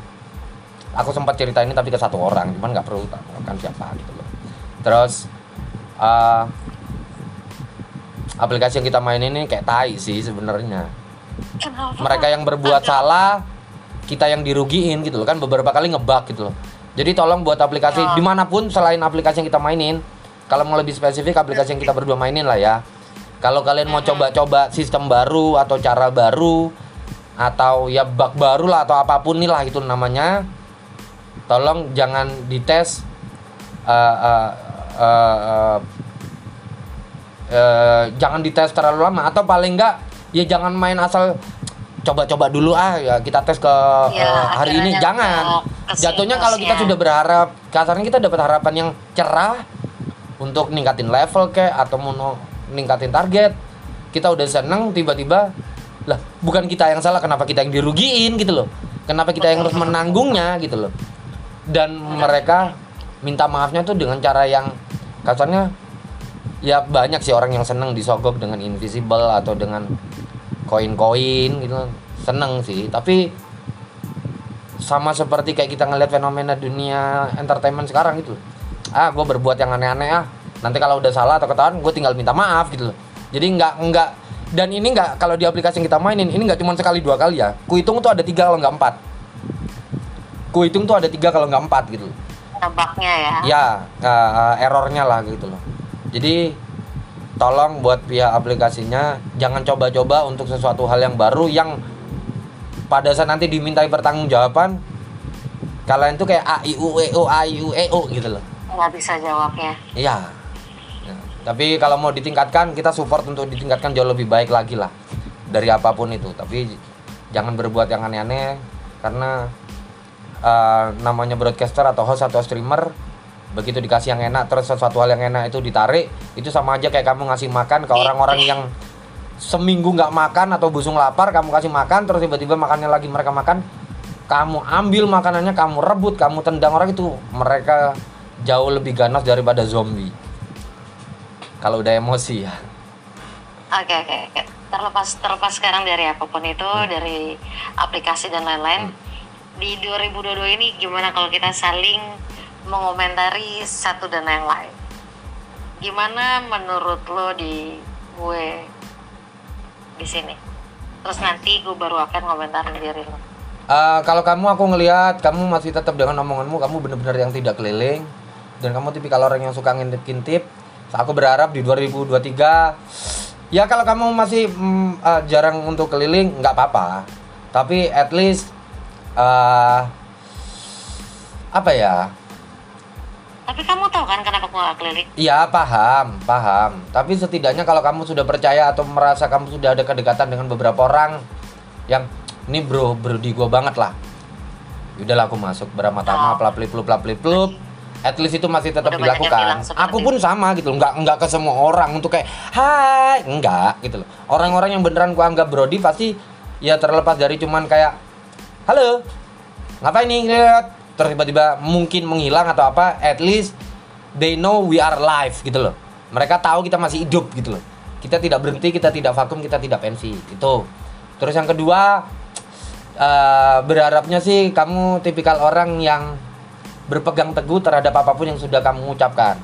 Aku sempat cerita ini tapi ke satu orang cuman nggak perlu kan siapa gitu loh. Terus uh, aplikasi yang kita main ini kayak tai sih sebenarnya. Mereka yang berbuat salah kita yang dirugiin gitu loh. Kan beberapa kali ngebug gitu loh. Jadi tolong buat aplikasi
Ya.
di mana pun selain aplikasi yang kita mainin kalau mau lebih spesifik aplikasi yang kita berdua mainin lah ya. Kalau kalian mau coba-coba sistem baru atau cara baru atau ya bug baru lah atau apa pun nih lah itu namanya tolong jangan dites eh, eh, eh, eh, eh, jangan dites terlalu lama atau paling enggak ya jangan main asal coba-coba dulu ah ya kita tes ke
Ya,
eh, hari ini. jangan. jatuhnya kalau kita
siklusnya.
sudah berharap kasarnya kita dapat harapan yang cerah untuk ningkatin level kayak atau mau ningkatin target. Kita udah seneng tiba-tiba lah bukan kita yang salah kenapa kita yang dirugiin gitu loh. Kenapa kita yang harus menanggungnya gitu loh. Dan mereka minta maafnya tuh dengan cara yang kasarnya ya banyak sih orang yang seneng disogok dengan invisible atau dengan koin-koin gitu. Seneng sih tapi sama seperti kayak kita ngeliat fenomena dunia entertainment sekarang gitu. Ah gue berbuat yang aneh-aneh ah. Nanti kalau udah salah atau ketahuan gue tinggal minta maaf gitu loh. Jadi nggak nggak. Dan ini nggak kalau di aplikasi yang kita mainin ini nggak cuma sekali dua kali ya. Kuhitung tuh ada tiga kalau nggak empat. Kuhitung tuh ada tiga kalau nggak empat gitu loh.
Nampaknya ya.
ya uh, errornya lah gitu loh jadi tolong buat pihak aplikasinya jangan coba-coba untuk sesuatu hal yang baru yang pada saat nanti dimintai pertanggungjawaban kalian tuh kayak a i u e o a i u e o gitu loh
nggak bisa jawabnya
Iya. Ya, Tapi kalau mau ditingkatkan, kita support untuk ditingkatkan jauh lebih baik lagi lah dari apa pun itu. Tapi jangan berbuat yang aneh-aneh karena eh, namanya broadcaster atau host atau streamer begitu dikasih yang enak terus sesuatu hal yang enak itu ditarik itu sama aja kayak kamu ngasih makan ke orang-orang yang seminggu nggak makan atau busung lapar kamu kasih makan terus tiba-tiba makannya lagi mereka makan kamu ambil makanannya kamu rebut kamu tendang orang itu mereka jauh lebih ganas daripada zombie kalau udah emosi ya
Oke oke oke. Terlepas terlepas sekarang dari apa pun itu, dari aplikasi dan lain-lain. Di 2022 ini gimana kalau kita saling mengomentari satu dan yang lain? Gimana menurut lo di gue di sini? Terus nanti gue baru akan ngomentarin diri lo.
Eh, kalau kamu aku ngelihat kamu masih tetap dengan omonganmu kamu benar-benar yang tidak keliling dan kamu tipikal orang yang suka ngintip-ngintip aku berharap di 2023 ya kalau kamu masih mm, eh, jarang untuk keliling nggak apa-apa tapi at least eh, apa ya
Tapi kamu tahu kan kenapa gue gak keliling?
Iya paham, paham. Tapi setidaknya kalau kamu sudah percaya atau merasa kamu sudah ada kedekatan dengan beberapa orang yang ini bro, bro di gua banget lah. Udahlah aku masuk beramah-tamah,
Oh.
pelap plup pelap plup. At least itu masih tetap
Udah
dilakukan. Aku pun sama gitu loh, nggak nggak ke semua orang untuk kayak hai, enggak gitu loh. Orang-orang yang beneran gua anggap brodi pasti ya terlepas dari cuman kayak halo, ngapain nih lihat terus tiba-tiba mungkin menghilang atau apa at least they know we are live gitu loh. Mereka tahu kita masih hidup gitu loh. Kita tidak berhenti kita tidak vakum kita tidak pensi itu terus yang kedua eh, berharapnya sih kamu tipikal orang yang berpegang teguh terhadap apa pun yang sudah kamu ucapkan.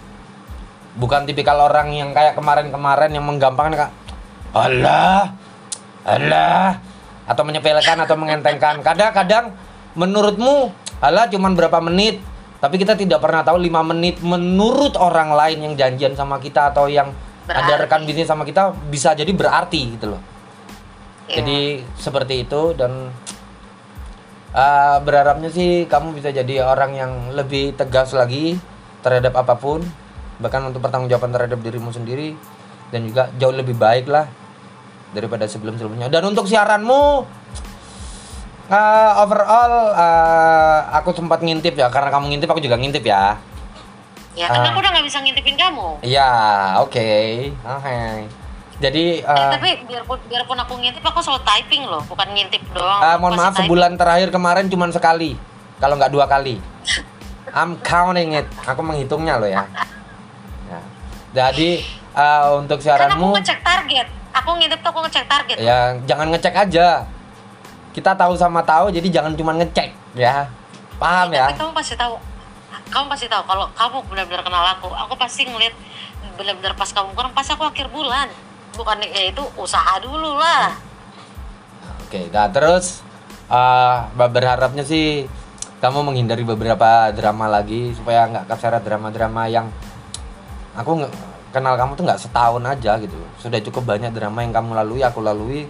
Bukan tipikal orang yang kayak kemarin-kemarin yang menggampangkan kak alah alah atau menyepelekan atau mengentengkan. Kadang-kadang menurutmu alah cuman berapa menit tapi kita tidak pernah tahu lima menit menurut orang lain yang janjian sama kita atau yang ada
Berarti.
rekan bisnis sama kita bisa jadi berarti gitu loh
Iya.
jadi seperti itu dan eh, berharapnya sih kamu bisa jadi orang yang lebih tegas lagi terhadap apa pun bahkan untuk pertanggungjawaban terhadap dirimu sendiri dan juga jauh lebih baik lah daripada sebelum-sebelumnya dan untuk siaranmu eh, overall eh, aku sempat ngintip ya karena kamu ngintip aku juga ngintip ya
Ya
Ah.
aku udah gak bisa ngintipin kamu.
iya oke oke jadi
Eh,
eh,
tapi biarpun biarpun aku ngintip aku selalu typing loh, bukan ngintip doang. Aku
mohon maaf
typing.
sebulan terakhir kemarin cuma sekali. Kalau nggak dua kali. I'm counting it. Aku menghitungnya loh ya. Ya. Jadi eh, untuk
Kan aku
siaranmu
ngecek target. Aku ngintip tuh aku ngecek target.
ya jangan ngecek aja. Kita tahu sama tahu jadi jangan cuma ngecek ya. Paham ya?
Tapi kamu pasti tahu. Kamu pasti tahu kalau kamu benar-benar kenal aku. Aku pasti ngeliat benar-benar pas kamu kurang pas aku akhir bulan. Bukan ya itu usaha dulu lah.
Oke, nah terus eh, berharapnya sih kamu menghindari beberapa drama lagi supaya nggak keseret drama-drama yang aku nggak kenal kamu tuh nggak setahun aja gitu. Sudah cukup banyak drama yang kamu lalui, aku lalui.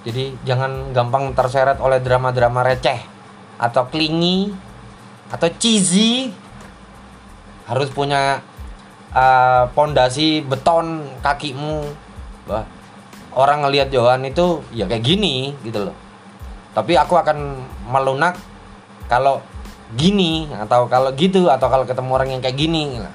Jadi jangan gampang terseret oleh drama-drama receh atau klingi atau cheesy. Harus punya eh, pondasi beton kakimu. Wah, orang ngelihat Johan itu ya kayak gini gitu loh. Tapi aku akan melunak kalau gini atau kalau gitu atau kalau ketemu orang yang kayak gini. Nah,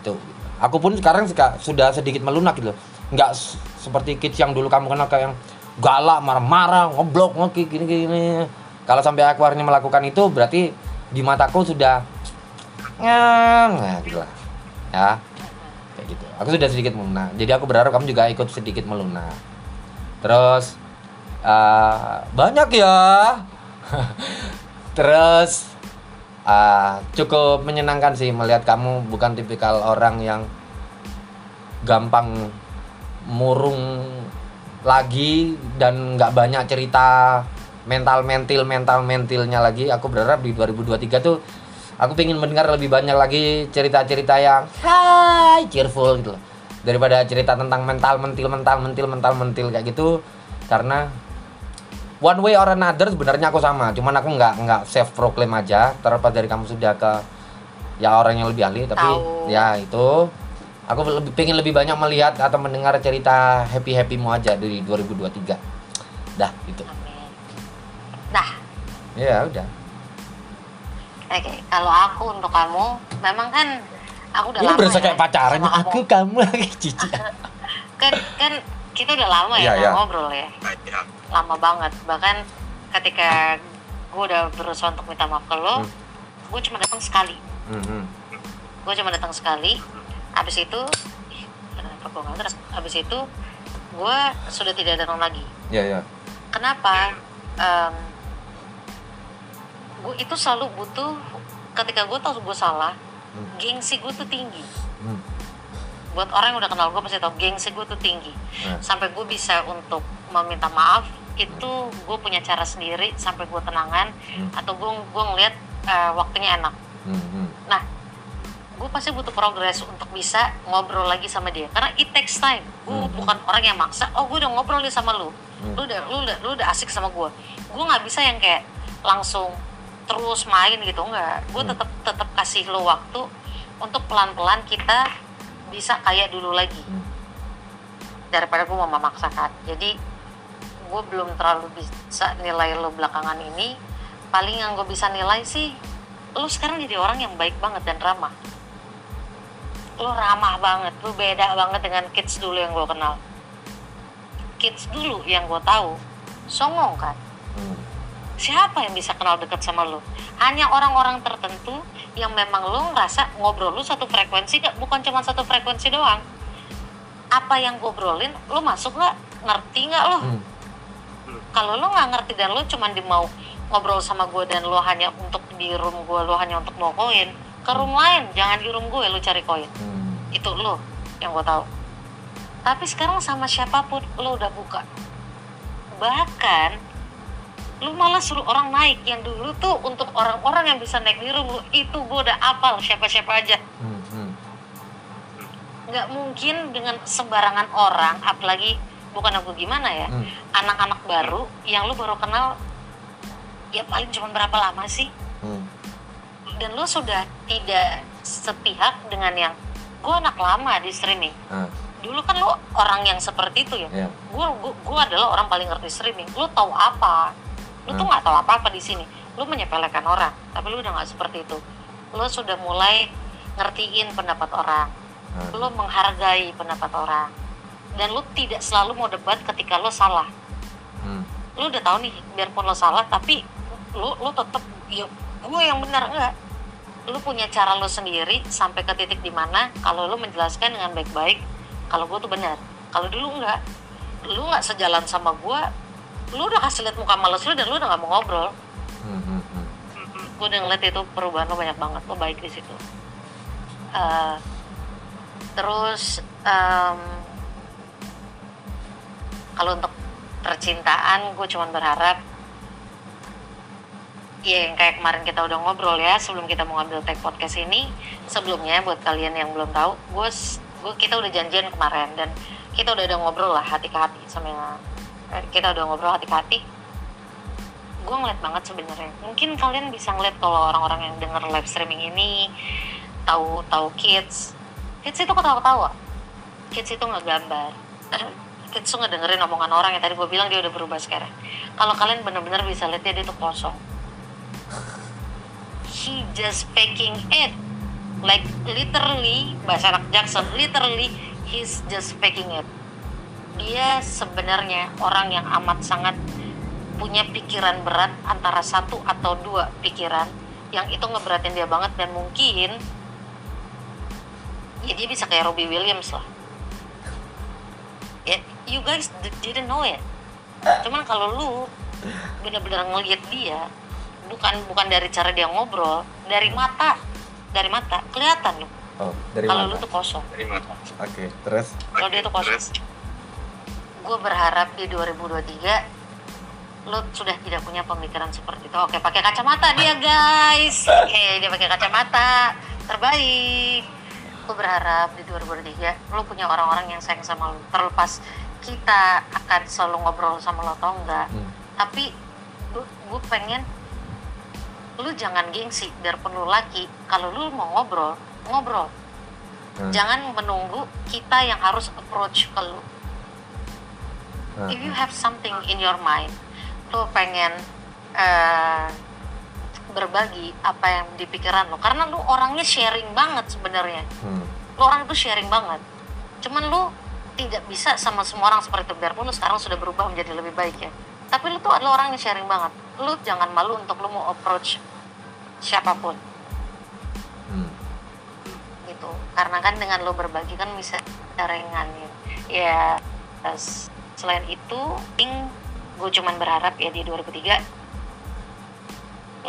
itu. Aku pun sekarang sudah sedikit melunak gitu loh. Nggak seperti kids yang dulu kamu kenal kayak yang galak, marah-marah, ngeblok, ngeki gini gini. Kalau sampai aku akhirnya melakukan itu berarti di mataku sudah nah, gitu lah. Ya kayak gitu aku sudah sedikit melunak jadi aku berharap kamu juga ikut sedikit melunak terus eh, banyak ya terus eh, cukup menyenangkan sih melihat kamu bukan tipikal orang yang gampang murung lagi dan nggak banyak cerita mental mentil mental mentilnya lagi. Aku berharap di 2023 tuh aku pengen mendengar lebih banyak lagi cerita-cerita yang hai cheerful gitu loh. Daripada cerita tentang mental mentil mental mentil mental mentil kayak gitu. Karena one way or another sebenarnya aku sama. Cuman aku nggak nggak self proclaim aja. Terlepas dari kamu sudah ke ya orang yang lebih ahli tapi
Tahu.
ya itu aku lebih pengen lebih banyak melihat atau mendengar cerita happy happymu aja dari 2023 dah itu
Amin. Dah.
ya udah
Oke, kalau aku untuk kamu, memang kan aku udah
ini
lama
berasa
ya
kayak pacaran aku
kamu.
lagi cici
Kan kan kita udah lama ya nggak
iya.
ngobrol ya. Lama banget. Bahkan ketika gue udah berusaha untuk minta maaf ke lo,
Hmm.
gue cuma datang sekali.
Mhm.
Gue cuma datang sekali. Habis itu, kenapa gue nggak terus? Habis itu gue sudah tidak datang lagi.
ya ya
Kenapa? Em, gue itu selalu butuh ketika gue tahu gue salah,
Hmm.
gengsi gue tuh tinggi.
Hmm.
buat orang yang udah kenal gue pasti tau gengsi gue tuh tinggi
Nah.
sampai gue bisa untuk meminta maaf itu gue punya cara sendiri sampai gue tenangan
Hmm.
atau gue gue ngeliat eh, waktunya enak
Mhm.
nah gue pasti butuh progres untuk bisa ngobrol lagi sama dia. Karena it takes time. Gue
Hmm.
bukan orang yang maksa oh gue udah ngobrol nih sama lu.
Hmm.
lu udah lu udah lu udah asik sama gue gue nggak bisa yang kayak langsung terus main gitu enggak gue
Hmm.
tetap tetap kasih lo waktu untuk pelan pelan kita bisa kayak dulu lagi.
Hmm.
daripada gue mau memaksakan. Jadi gue belum terlalu bisa nilai lo belakangan ini. Paling yang gue bisa nilai sih lo sekarang jadi orang yang baik banget dan ramah lo ramah banget lo beda banget dengan kids dulu yang gue kenal. Kids dulu yang gue tahu songong kan?
Hmm.
siapa yang bisa kenal dekat sama lo hanya orang-orang tertentu yang memang lo ngerasa ngobrol lo satu frekuensi gak bukan cuma satu frekuensi doang. Apa yang gue obrolin lo masuk nggak? Ngerti nggak lo
Hmm.
kalau lo nggak ngerti dan lo cuma mau ngobrol sama gue dan lo hanya untuk di room gue lo hanya untuk mau koin ke room lain jangan di room gue lo cari koin
Hmm.
itu lo yang gue tahu tapi sekarang sama siapa pun lo udah buka bahkan lu malah suruh orang naik yang dulu tuh untuk orang-orang yang bisa naik di room lu itu gue udah apal siapa-siapa aja
Hmm. Hmm.
nggak mungkin dengan sembarangan orang apalagi bukan aku gimana ya
Hmm.
anak-anak baru yang lu baru kenal ya paling cuma berapa lama sih
Hmm.
Dan lu sudah tidak sepihak dengan yang gue anak lama di streaming
Ah,
dulu kan lu orang yang seperti itu ya.
Ya.
gue gue adalah orang paling ngerti streaming lu tahu apa? Lu tuh
Hmm.
nggak tahu apa apa di sini. Lu menyepelekan orang tapi lu udah nggak seperti itu. Lu sudah mulai ngertiin pendapat orang.
Ah.
lu menghargai pendapat orang. Dan lu tidak selalu mau debat ketika lu salah.
Hmm.
lu udah tahu nih biarpun lo salah tapi lu lu tetap ya gue yang benar enggak lu punya cara lu sendiri sampai ke titik di mana kalau lu menjelaskan dengan baik-baik kalau gue tuh benar kalau dulu enggak lu nggak sejalan sama gue lu udah kasih lihat muka males lu dan lu udah nggak mau ngobrol
Hmm. Hmm.
Gue udah ngeliat itu perubahan lo banyak banget lo baik di situ Eh, terus em, kalau untuk percintaan gue cuman berharap ya yang kayak kemarin kita udah ngobrol ya sebelum kita mau ngambil tag podcast ini. Sebelumnya buat kalian yang belum tahu gue gue kita udah janjian kemarin dan kita udah ada ngobrol lah hati ke hati sama eh, kita udah ngobrol hati ke hati. Gue ngeliat banget sebenarnya. Mungkin kalian bisa ngeliat kalau orang-orang yang denger live streaming ini tahu tahu kids. Kids itu ketawa-ketawa. Kids itu nggak gambar kids tuh ngedengerin omongan orang yang tadi gue bilang dia udah berubah sekarang. Kalau kalian bener-bener bisa lihat dia, tuh kosong he just faking it. Like literally bahasa anak Jackson literally he's just faking it. Dia sebenarnya orang yang amat sangat punya pikiran berat antara satu atau dua pikiran yang itu ngeberatin dia banget dan mungkin ya dia bisa kayak Robbie Williams lah. Ya you guys didn't know it. Cuman kalau lu bener-bener ngeliat dia bukan bukan dari cara dia ngobrol dari mata dari mata kelihatan lu
Oh, dari
kalau lu tuh kosong
Dari mata.
Oke, terus
Kalau dia tuh kosong. Gue berharap di 2023 lo sudah tidak punya pemikiran seperti itu. Oke, pakai kacamata dia guys. Oke, dia pakai kacamata terbaik. Gue berharap di 2023 lo punya orang-orang yang sayang sama lo. Terlepas kita akan selalu ngobrol sama lo atau enggak.
Hmm.
Tapi gue pengen lu jangan gengsi biarpun lu laki. Kalau lu mau ngobrol ngobrol.
Hmm.
jangan menunggu kita yang harus approach ke lu.
Hmm.
if you have something in your mind lu pengen eh, berbagi apa yang di pikiran lu. Karena lu orangnya sharing banget sebenarnya.
Hmm.
lu orang itu sharing banget. Cuman lu tidak bisa sama semua orang seperti itu. Biarpun lu sekarang sudah berubah menjadi lebih baik ya tapi lu tuh adalah orang yang sharing banget. Lu jangan malu untuk lu mau approach siapa pun.
Hmm.
gitu. Karena kan dengan lo berbagi kan bisa ringanin ya terus selain itu ting gue cuman berharap ya di 2003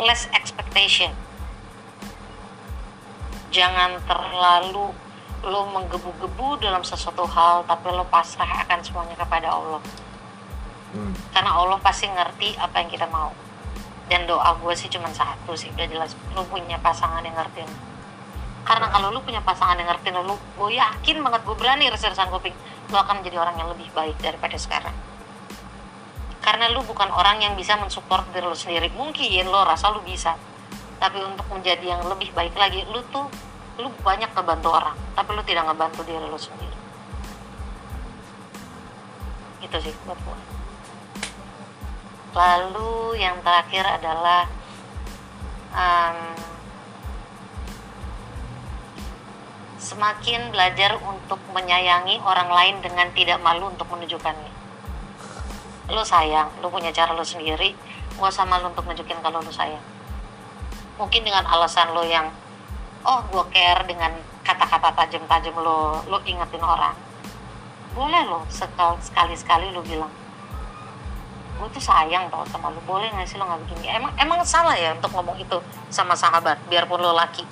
less expectation. Jangan terlalu lo menggebu-gebu dalam sesuatu hal tapi lo pasrah akan semuanya kepada Allah. Karena Allah pasti ngerti apa yang kita mau. Dan doa gue sih cuma satu sih udah jelas. Lu punya pasangan yang ngertiin karena kalau lu punya pasangan yang ngertiin lu gue yakin banget gue berani resersan kuping lu akan menjadi orang yang lebih baik daripada sekarang. Karena lu bukan orang yang bisa mensupport diri lu sendiri. Mungkin lo rasa lu bisa tapi untuk menjadi yang lebih baik lagi lu tuh lu banyak ngebantu orang tapi lu tidak ngebantu diri lu sendiri. Itu sih buat gue lalu yang terakhir adalah em, semakin belajar untuk menyayangi orang lain dengan tidak malu untuk menunjukkannya. Lo sayang lo punya cara lo sendiri gak usah malu untuk nunjukin kalau lo sayang. Mungkin dengan alasan lo yang oh gue care dengan kata-kata tajam-tajam lo lo ingetin orang. Boleh lo sekali sekali lo bilang gue tuh sayang tau sama lu. Boleh gak sih lo nggak begini? Emang emang salah ya untuk ngomong itu sama sahabat biarpun lo laki?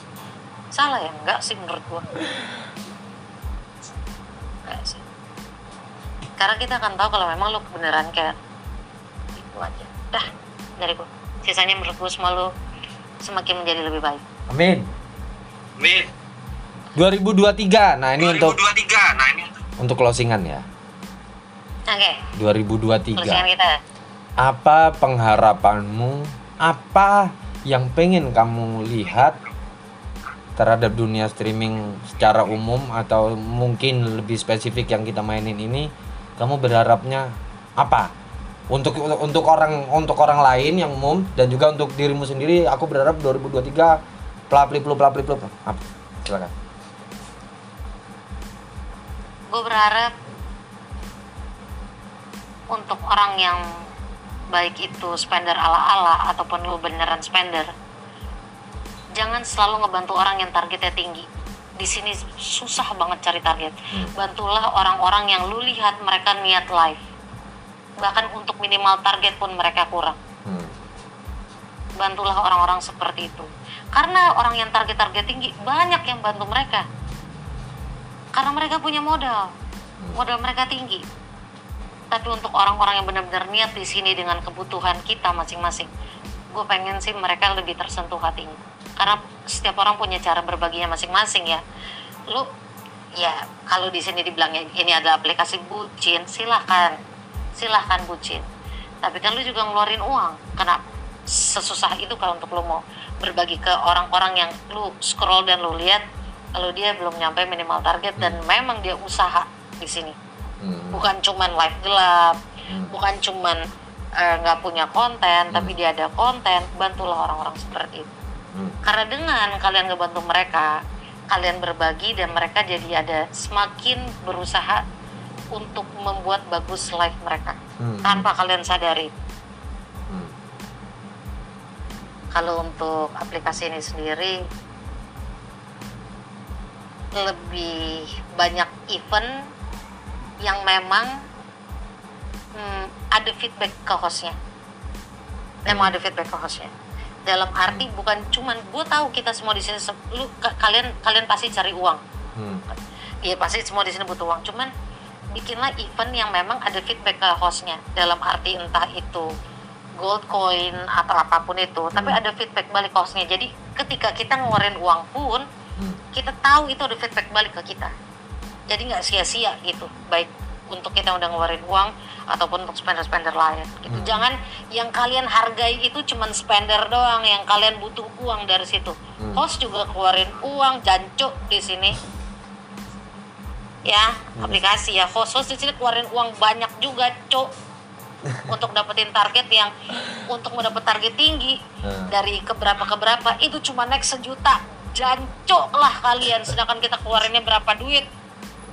Salah ya? Enggak sih menurut gue enggak sih. Karena kita akan tahu kalau memang lo beneran care itu aja. Dah dari gue sisanya menurut gue semua lo semakin menjadi lebih baik.
Amin.
Min,
2023. Nah, ini untuk
2023. Nah, ini
untuk closingan ya.
oke.
2023.
tulisan kita
Apa pengharapanmu? Apa yang pengen kamu lihat terhadap dunia streaming secara umum atau mungkin lebih spesifik yang kita mainin ini? Kamu berharapnya apa? Untuk untuk orang untuk orang lain yang umum dan juga untuk dirimu sendiri, aku berharap 2023 pelapli pelapli plu. Apa? Silakan.
gue berharap untuk orang yang baik itu spender ala-ala ataupun lu beneran spender jangan selalu ngebantu orang yang targetnya tinggi. Di sini susah banget cari target. Bantulah orang-orang yang lu lihat mereka niat live. Bahkan untuk minimal target pun mereka kurang.
Hmm.
bantulah orang-orang seperti itu. Karena orang yang target-target tinggi banyak yang bantu mereka. Karena mereka punya modal. Modal mereka tinggi tapi untuk orang-orang yang benar-benar niat di sini dengan kebutuhan kita masing-masing gue pengen sih mereka lebih tersentuh hatinya. Karena setiap orang punya cara berbaginya masing-masing ya. Lu ya kalau di sini dibilangnya ini adalah aplikasi bucin silahkan. Silahkan bucin. Tapi kan lu juga ngeluarin uang. Kenapa sesusah itu kalau untuk lu mau berbagi ke orang-orang yang lu scroll dan lu lihat kalau dia belum nyampe minimal target dan memang dia usaha di sini
Hmm.
bukan cuman live gelap
Hmm.
bukan cuman eh, nggak punya konten tapi dia ada konten bantulah orang-orang seperti itu
Hmm.
karena dengan kalian ngebantu mereka kalian berbagi dan mereka jadi ada semakin berusaha untuk membuat bagus live mereka
Hmm.
tanpa kalian sadari
Hmm.
kalau untuk aplikasi ini sendiri lebih banyak event yang memang hmm, ada feedback ke hostnya memang ada feedback ke hostnya dalam arti bukan cuman gue tahu kita semua di sini lu ka- kalian kalian pasti cari uang
Hmm.
Iya pasti semua di sini butuh uang. Cuman bikinlah event yang memang ada feedback ke hostnya dalam arti entah itu gold coin atau apa pun itu, tapi ada feedback balik ke hostnya. Jadi ketika kita ngeluarin uang pun
Hmm.
kita tahu itu ada feedback balik ke kita. Jadi nggak sia-sia gitu, baik untuk kita udah ngeluarin uang ataupun untuk spender-spender lain gitu. Jangan yang kalian hargai itu cuman spender doang, yang kalian butuh uang dari situ. Host juga keluarin uang jancuk di sini. Ya, aplikasi ya. Host-host di sini keluarin uang banyak juga, Cuk. untuk dapetin target yang untuk mendapat target tinggi
Hmm.
dari keberapa ke berapa itu cuma naik sejuta jancuk lah kalian sedangkan kita keluarinnya berapa duit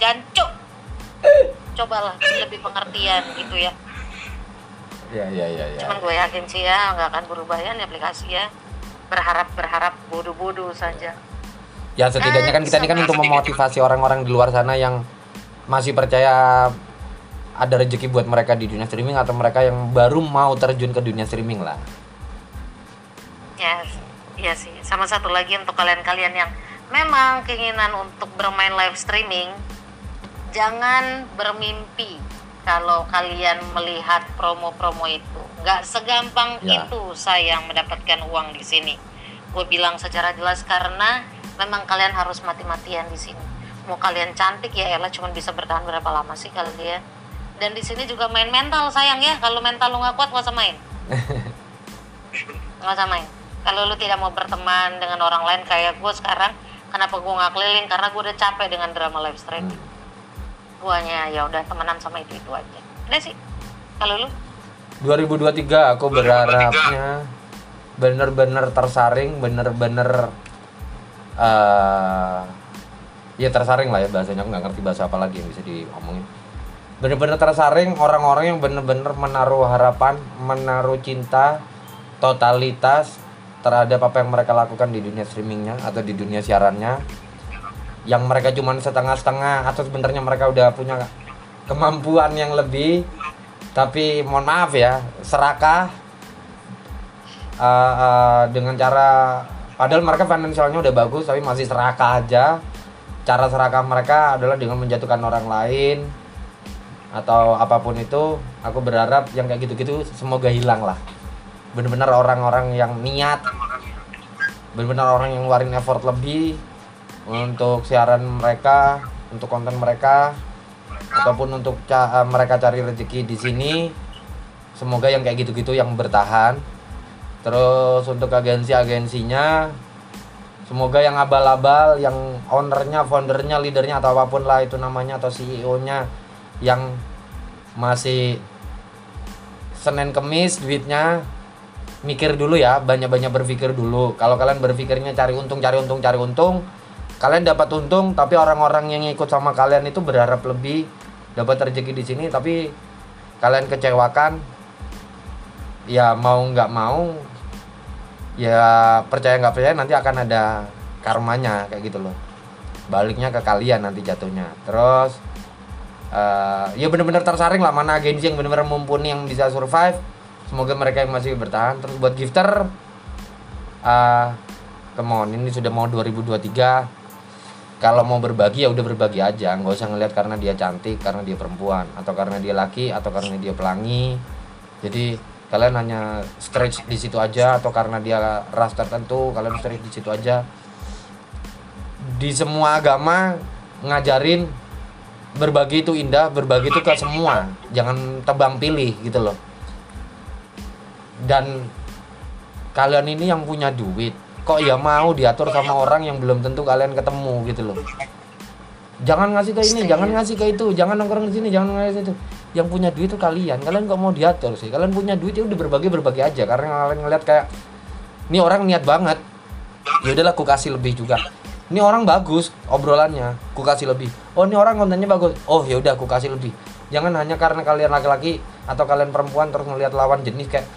jancuk cobalah lebih pengertian gitu ya.
Ya ya ya ya.
cuman gue yakin sih ya nggak akan berubah ya nih aplikasi ya. Berharap berharap bodoh-bodoh saja.
Ya setidaknya kan kita ini kan untuk memotivasi orang-orang di luar sana yang masih percaya ada rezeki buat mereka di dunia streaming atau mereka yang baru mau terjun ke dunia streaming lah.
ya iya sih. Sama satu lagi untuk kalian-kalian yang memang keinginan untuk bermain live streaming jangan bermimpi kalau kalian melihat promo-promo itu. Nggak segampang
Ya.
itu saya mendapatkan uang di sini. Gue bilang secara jelas karena memang kalian harus mati-matian di sini. Mau kalian cantik ya elah cuma bisa bertahan berapa lama sih kalian? Dan di sini juga main mental sayang ya. Kalau mental lu nggak kuat nggak usah main. Nggak usah main. Kalau lu tidak mau berteman dengan orang lain kayak gue sekarang kenapa gue nggak keliling? Karena gue udah capek dengan drama live streaming guanya ya udah temenan sama itu itu aja. Udah sih kalau lu?
2023 aku berharapnya bener-bener tersaring, bener-bener eh ya tersaring lah ya bahasanya. Aku nggak ngerti bahasa apa lagi yang bisa diomongin. Bener-bener tersaring orang-orang yang bener-bener menaruh harapan, menaruh cinta, totalitas terhadap apa yang mereka lakukan di dunia streamingnya atau di dunia siarannya yang mereka cuma setengah-setengah atau sebenarnya mereka udah punya kemampuan yang lebih. Tapi mohon maaf ya serakah uh, uh, dengan cara padahal mereka finansialnya udah bagus tapi masih serakah aja. Cara serakah mereka adalah dengan menjatuhkan orang lain atau apa pun itu. Aku berharap yang kayak gitu-gitu semoga hilang lah. Bener-bener orang-orang yang niat bener-bener orang yang ngeluarin effort lebih untuk siaran mereka untuk konten mereka ataupun untuk ca- eh, mereka cari rezeki di sini semoga yang kayak gitu-gitu yang bertahan. Terus untuk agensi-agensinya semoga yang abal-abal yang ownernya foundernya leadernya atau apa pun lah itu namanya atau CEO-nya yang masih Senin Kemis duitnya mikir dulu ya banyak-banyak berpikir dulu. Kalau kalian berpikirnya cari untung cari untung cari untung kalian dapat untung tapi orang-orang yang ikut sama kalian itu berharap lebih dapat rezeki di sini tapi kalian kecewakan. Ya mau nggak mau ya percaya nggak percaya nanti akan ada karmanya kayak gitu loh. Baliknya ke kalian nanti jatuhnya. Terus eh, ya bener-bener tersaring lah mana agensi yang bener-bener mumpuni yang bisa survive. Semoga mereka yang masih bertahan. Terus buat gifter eh come on ini sudah mau 2023 kalau mau berbagi ya udah berbagi aja. Nggak usah ngeliat karena dia cantik karena dia perempuan atau karena dia laki atau karena dia pelangi. Jadi kalian hanya stretch di situ aja atau karena dia ras tertentu kalian stretch di situ aja. Di semua agama ngajarin berbagi itu indah berbagi itu ke semua. Jangan tebang pilih gitu loh. Dan kalian ini yang punya duit kok ya mau diatur sama orang yang belum tentu kalian ketemu gitu loh. Jangan ngasih ke ini jangan ngasih ke itu jangan nongkrong di sini jangan ngasih itu yang punya duit itu kalian kalian kok mau diatur sih? Kalian punya duit ya udah berbagi berbagi aja karena kalian ngeliat kayak ini orang niat banget. Ya udahlah aku kasih lebih juga. Ini orang bagus obrolannya. Aku kasih lebih. Oh ini orang kontennya bagus. Oh ya udah aku kasih lebih. Jangan hanya karena kalian laki-laki atau kalian perempuan terus ngelihat lawan jenis kayak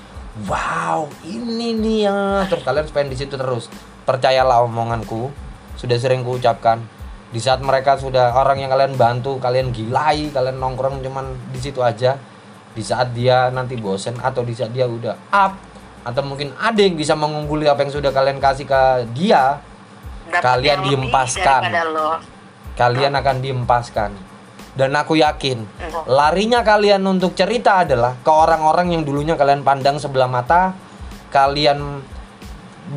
wow ini nih ya. Terus kalian spend di situ terus. Percayalah omonganku. Sudah sering ku ucapkan di saat mereka sudah orang yang kalian bantu kalian gilai kalian nongkrong cuman di situ aja. Di saat dia nanti bosen atau di saat dia udah up atau mungkin ada yang bisa mengungguli apa yang sudah kalian kasih ke dia
Dapat
Kalian diempaskan. kalian akan diempaskan dan aku yakin larinya kalian untuk cerita adalah ke orang-orang yang dulunya kalian pandang sebelah mata kalian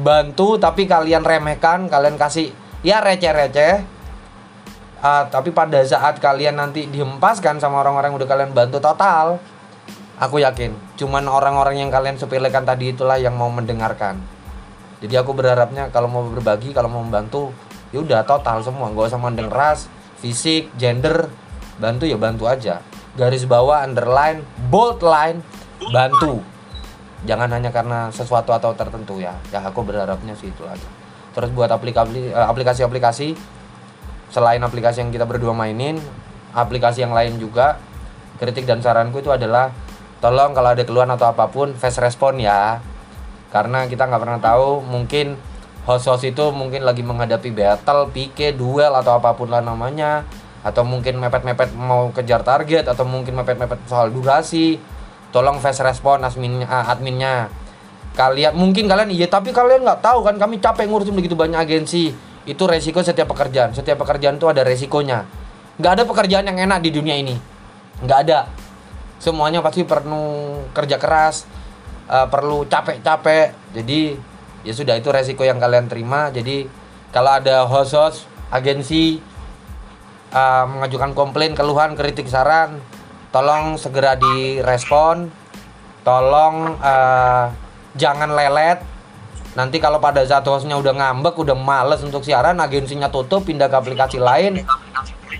bantu tapi kalian remehkan kalian kasih ya receh-receh Ah, tapi pada saat kalian nanti dihempaskan sama orang-orang udah kalian bantu total, aku yakin cuman orang-orang yang kalian sepelekan tadi itulah yang mau mendengarkan. Jadi aku berharapnya kalau mau berbagi, kalau mau membantu, ya udah total semua, nggak usah mandang ras, fisik, gender, bantu ya bantu aja. Garis bawah, underline, bold line, bantu. Jangan hanya karena sesuatu atau tertentu ya. Ya aku berharapnya sih itu aja. Terus buat eh, aplikasi-aplikasi selain aplikasi yang kita berdua mainin, aplikasi yang lain juga kritik dan saranku itu adalah tolong kalau ada keluhan atau apa pun fast respon ya karena kita nggak pernah tahu mungkin host-host itu mungkin lagi menghadapi battle, pike, duel atau apa pun lah namanya atau mungkin mepet-mepet mau kejar target atau mungkin mepet-mepet soal durasi tolong fast respon adminnya adminnya. Kalian mungkin kalian iya tapi kalian nggak tahu kan kami capek ngurusin begitu banyak agensi. Itu resiko setiap pekerjaan. Setiap pekerjaan itu ada resikonya. Nggak ada pekerjaan yang enak di dunia ini. Nggak ada. Semuanya pasti perlu kerja keras uh, perlu capek-capek. Jadi ya sudah itu resiko yang kalian terima. Jadi kalau ada host-host agensi uh, mengajukan komplain keluhan kritik saran tolong segera direspon. Tolong uh, jangan lelet. Nanti kalau pada saat hostnya udah ngambek udah males untuk siaran agensinya tutup pindah ke aplikasi lain.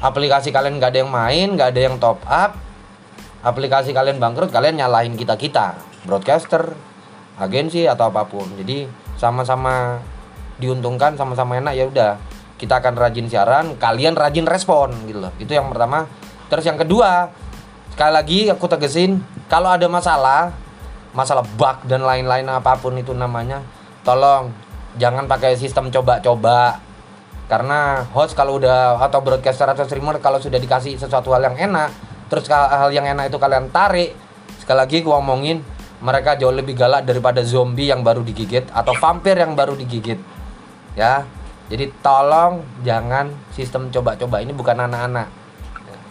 Aplikasi kalian nggak ada yang main nggak ada yang top up. Aplikasi kalian bangkrut kalian nyalahin kita kita broadcaster agensi atau apa pun. Jadi sama-sama diuntungkan sama-sama enak ya udah kita akan rajin siaran kalian rajin respon gitu loh. Itu yang pertama. Terus yang kedua sekali lagi aku tegesin kalau ada masalah masalah bug dan lain-lain apa pun itu namanya tolong jangan pakai sistem coba-coba. Karena host kalau udah atau broadcaster atau streamer kalau sudah dikasih sesuatu hal yang enak terus hal yang enak itu kalian tarik. Sekali lagi gua ngomongin mereka jauh lebih galak daripada zombie yang baru digigit atau vampir yang baru digigit. Ya jadi tolong jangan sistem coba-coba ini bukan anak-anak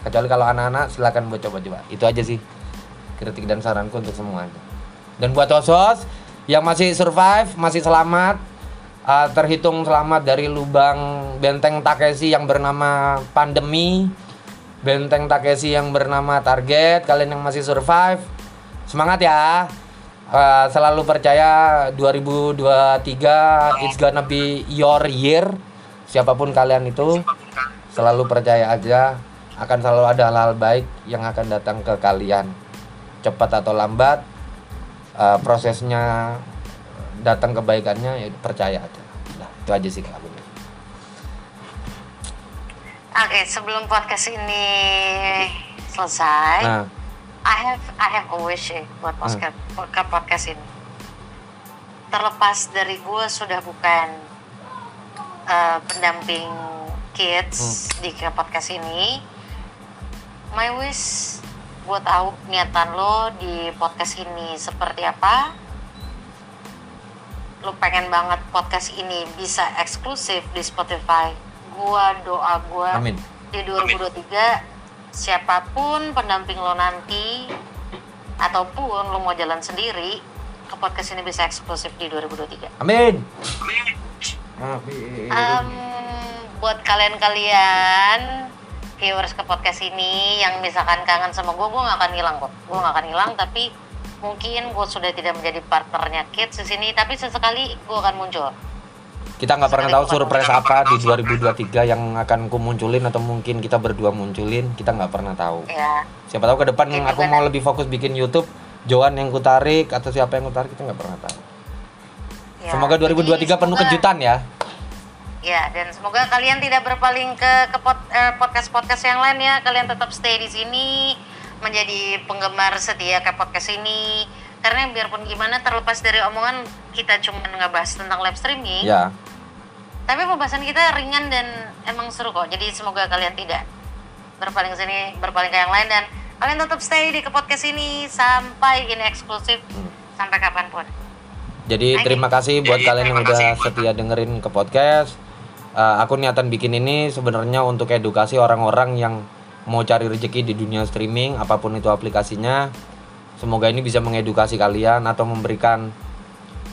kecuali kalau anak-anak silakan buat coba-coba itu aja sih kritik dan saranku untuk semuanya dan buat host yang masih survive, masih selamat, uh, terhitung selamat dari lubang benteng Takeshi yang bernama pandemi, benteng Takeshi yang bernama target. Kalian yang masih survive, semangat ya. Uh, selalu percaya 2023 it's gonna be your year. Siapa pun kalian itu, selalu percaya aja akan selalu ada hal-hal baik yang akan datang ke kalian. Cepat atau lambat, uh, prosesnya datang kebaikannya ya percaya aja nah itu aja sih kak
Oke, sebelum podcast ini selesai,
nah,
I have I have a wish eh, buat podcast ke podcast ini. Terlepas dari gue sudah bukan uh, pendamping kids di ke podcast ini, my wish gue tahu niatan lo di podcast ini seperti apa. Lo pengen banget podcast ini bisa eksklusif di Spotify. Gua doa gua
amin
di 2023 siapa pun pendamping lo nanti ataupun lo mau jalan sendiri ke podcast ini bisa eksklusif di 2023
amin.
Em, buat kalian-kalian viewers ke podcast ini yang misalkan kangen sama gue gue gak akan hilang kok. Gue gak akan hilang tapi mungkin gue sudah tidak menjadi partnernya kids di sini tapi sesekali gue akan muncul
kita nggak pernah tahu surprise apa di 2023 yang akan ku munculin atau mungkin kita berdua munculin kita nggak pernah tahu
ya
siapa tahu ke depan
Mungkin
aku mau lebih fokus bikin YouTube Joan yang ku tarik atau siapa yang ku tarik kita nggak pernah tahu
ya.
semoga 2023
Jadi,
penuh
semoga-
kejutan ya
Ya, dan semoga kalian tidak berpaling ke ke pod- eh, podcast-podcast yang lain ya. Kalian tetap stay di sini menjadi penggemar setia ke podcast ini. Karena biarpun gimana terlepas dari omongan kita cuma ngebahas tentang live streaming,
ya
tapi pembahasan kita ringan dan emang seru kok. Jadi semoga kalian tidak berpaling ke sini, berpaling ke yang lain dan kalian tetap stay di ke podcast ini sampai ini eksklusif sampai kapan pun.
Jadi
Oke.
terima kasih buat
Jadi,
kalian yang udah setia dengerin ke podcast. Eh, aku niatan bikin ini sebenarnya untuk edukasi orang-orang yang mau cari rezeki di dunia streaming, apa pun itu aplikasinya. Semoga ini bisa mengedukasi kalian atau memberikan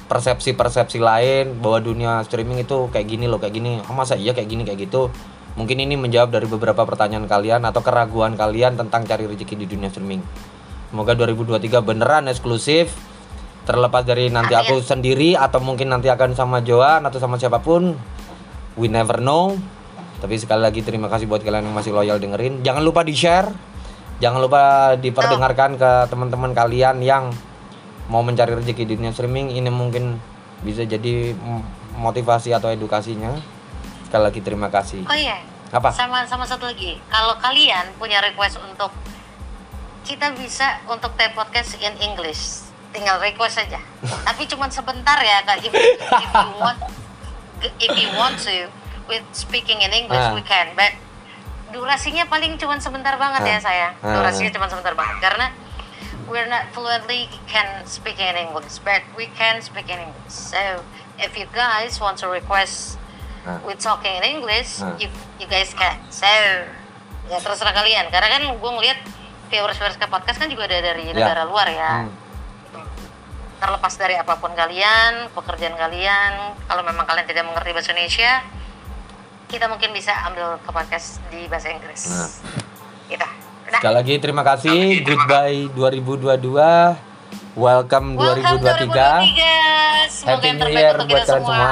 persepsi-persepsi lain bahwa dunia streaming itu kayak gini loh, kayak gini. Oh masa iya kayak gini kayak gitu. Mungkin ini menjawab dari beberapa pertanyaan kalian atau keraguan kalian tentang cari rezeki di dunia streaming. Semoga 2023 beneran eksklusif. Terlepas dari nanti aku sendiri atau mungkin nanti akan sama Joan atau sama siapa pun. We never know. Tapi sekali lagi terima kasih buat kalian yang masih loyal dengerin. Jangan lupa di-share. Jangan lupa diperdengarkan ke teman-teman kalian yang mau mencari rezeki di dunia streaming. Ini mungkin bisa jadi motivasi atau edukasinya. Sekali lagi terima kasih.
Oh iya.
Apa?
Sama sama satu lagi. Kalau kalian punya request untuk kita bisa untuk take podcast in English, tinggal request saja. Tapi cuma sebentar ya, Kak. If, if you want if you want to with speaking in English
Ah.
we can, but durasinya paling cuma sebentar banget
Ah.
ya sayang.
Ah.
Durasinya cuma sebentar banget karena we're not fluently can speak in English, but we can speak in English. So if you guys want to request
Ah.
with talking in English,
Ah.
you, you guys can. So ya terserah kalian. Karena kan gue ngeliat viewers-viewers ke podcast kan juga ada dari
Ya.
negara luar ya.
Hmm.
Terlepas dari apa pun kalian, pekerjaan kalian, kalau memang kalian tidak mengerti bahasa Indonesia, kita mungkin bisa ambil ke podcast di bahasa Inggris.
Nah.
Gitu. Udah.
Sekali lagi terima kasih. Goodbye 2022. Welcome 2023.
Welcome 2023. Semoga
Happy
yang
New Year buat
kita
kalian semua.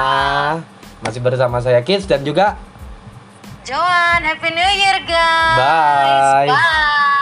Masih bersama saya Kids dan juga
Joan, Happy New Year guys.
Bye.
Bye.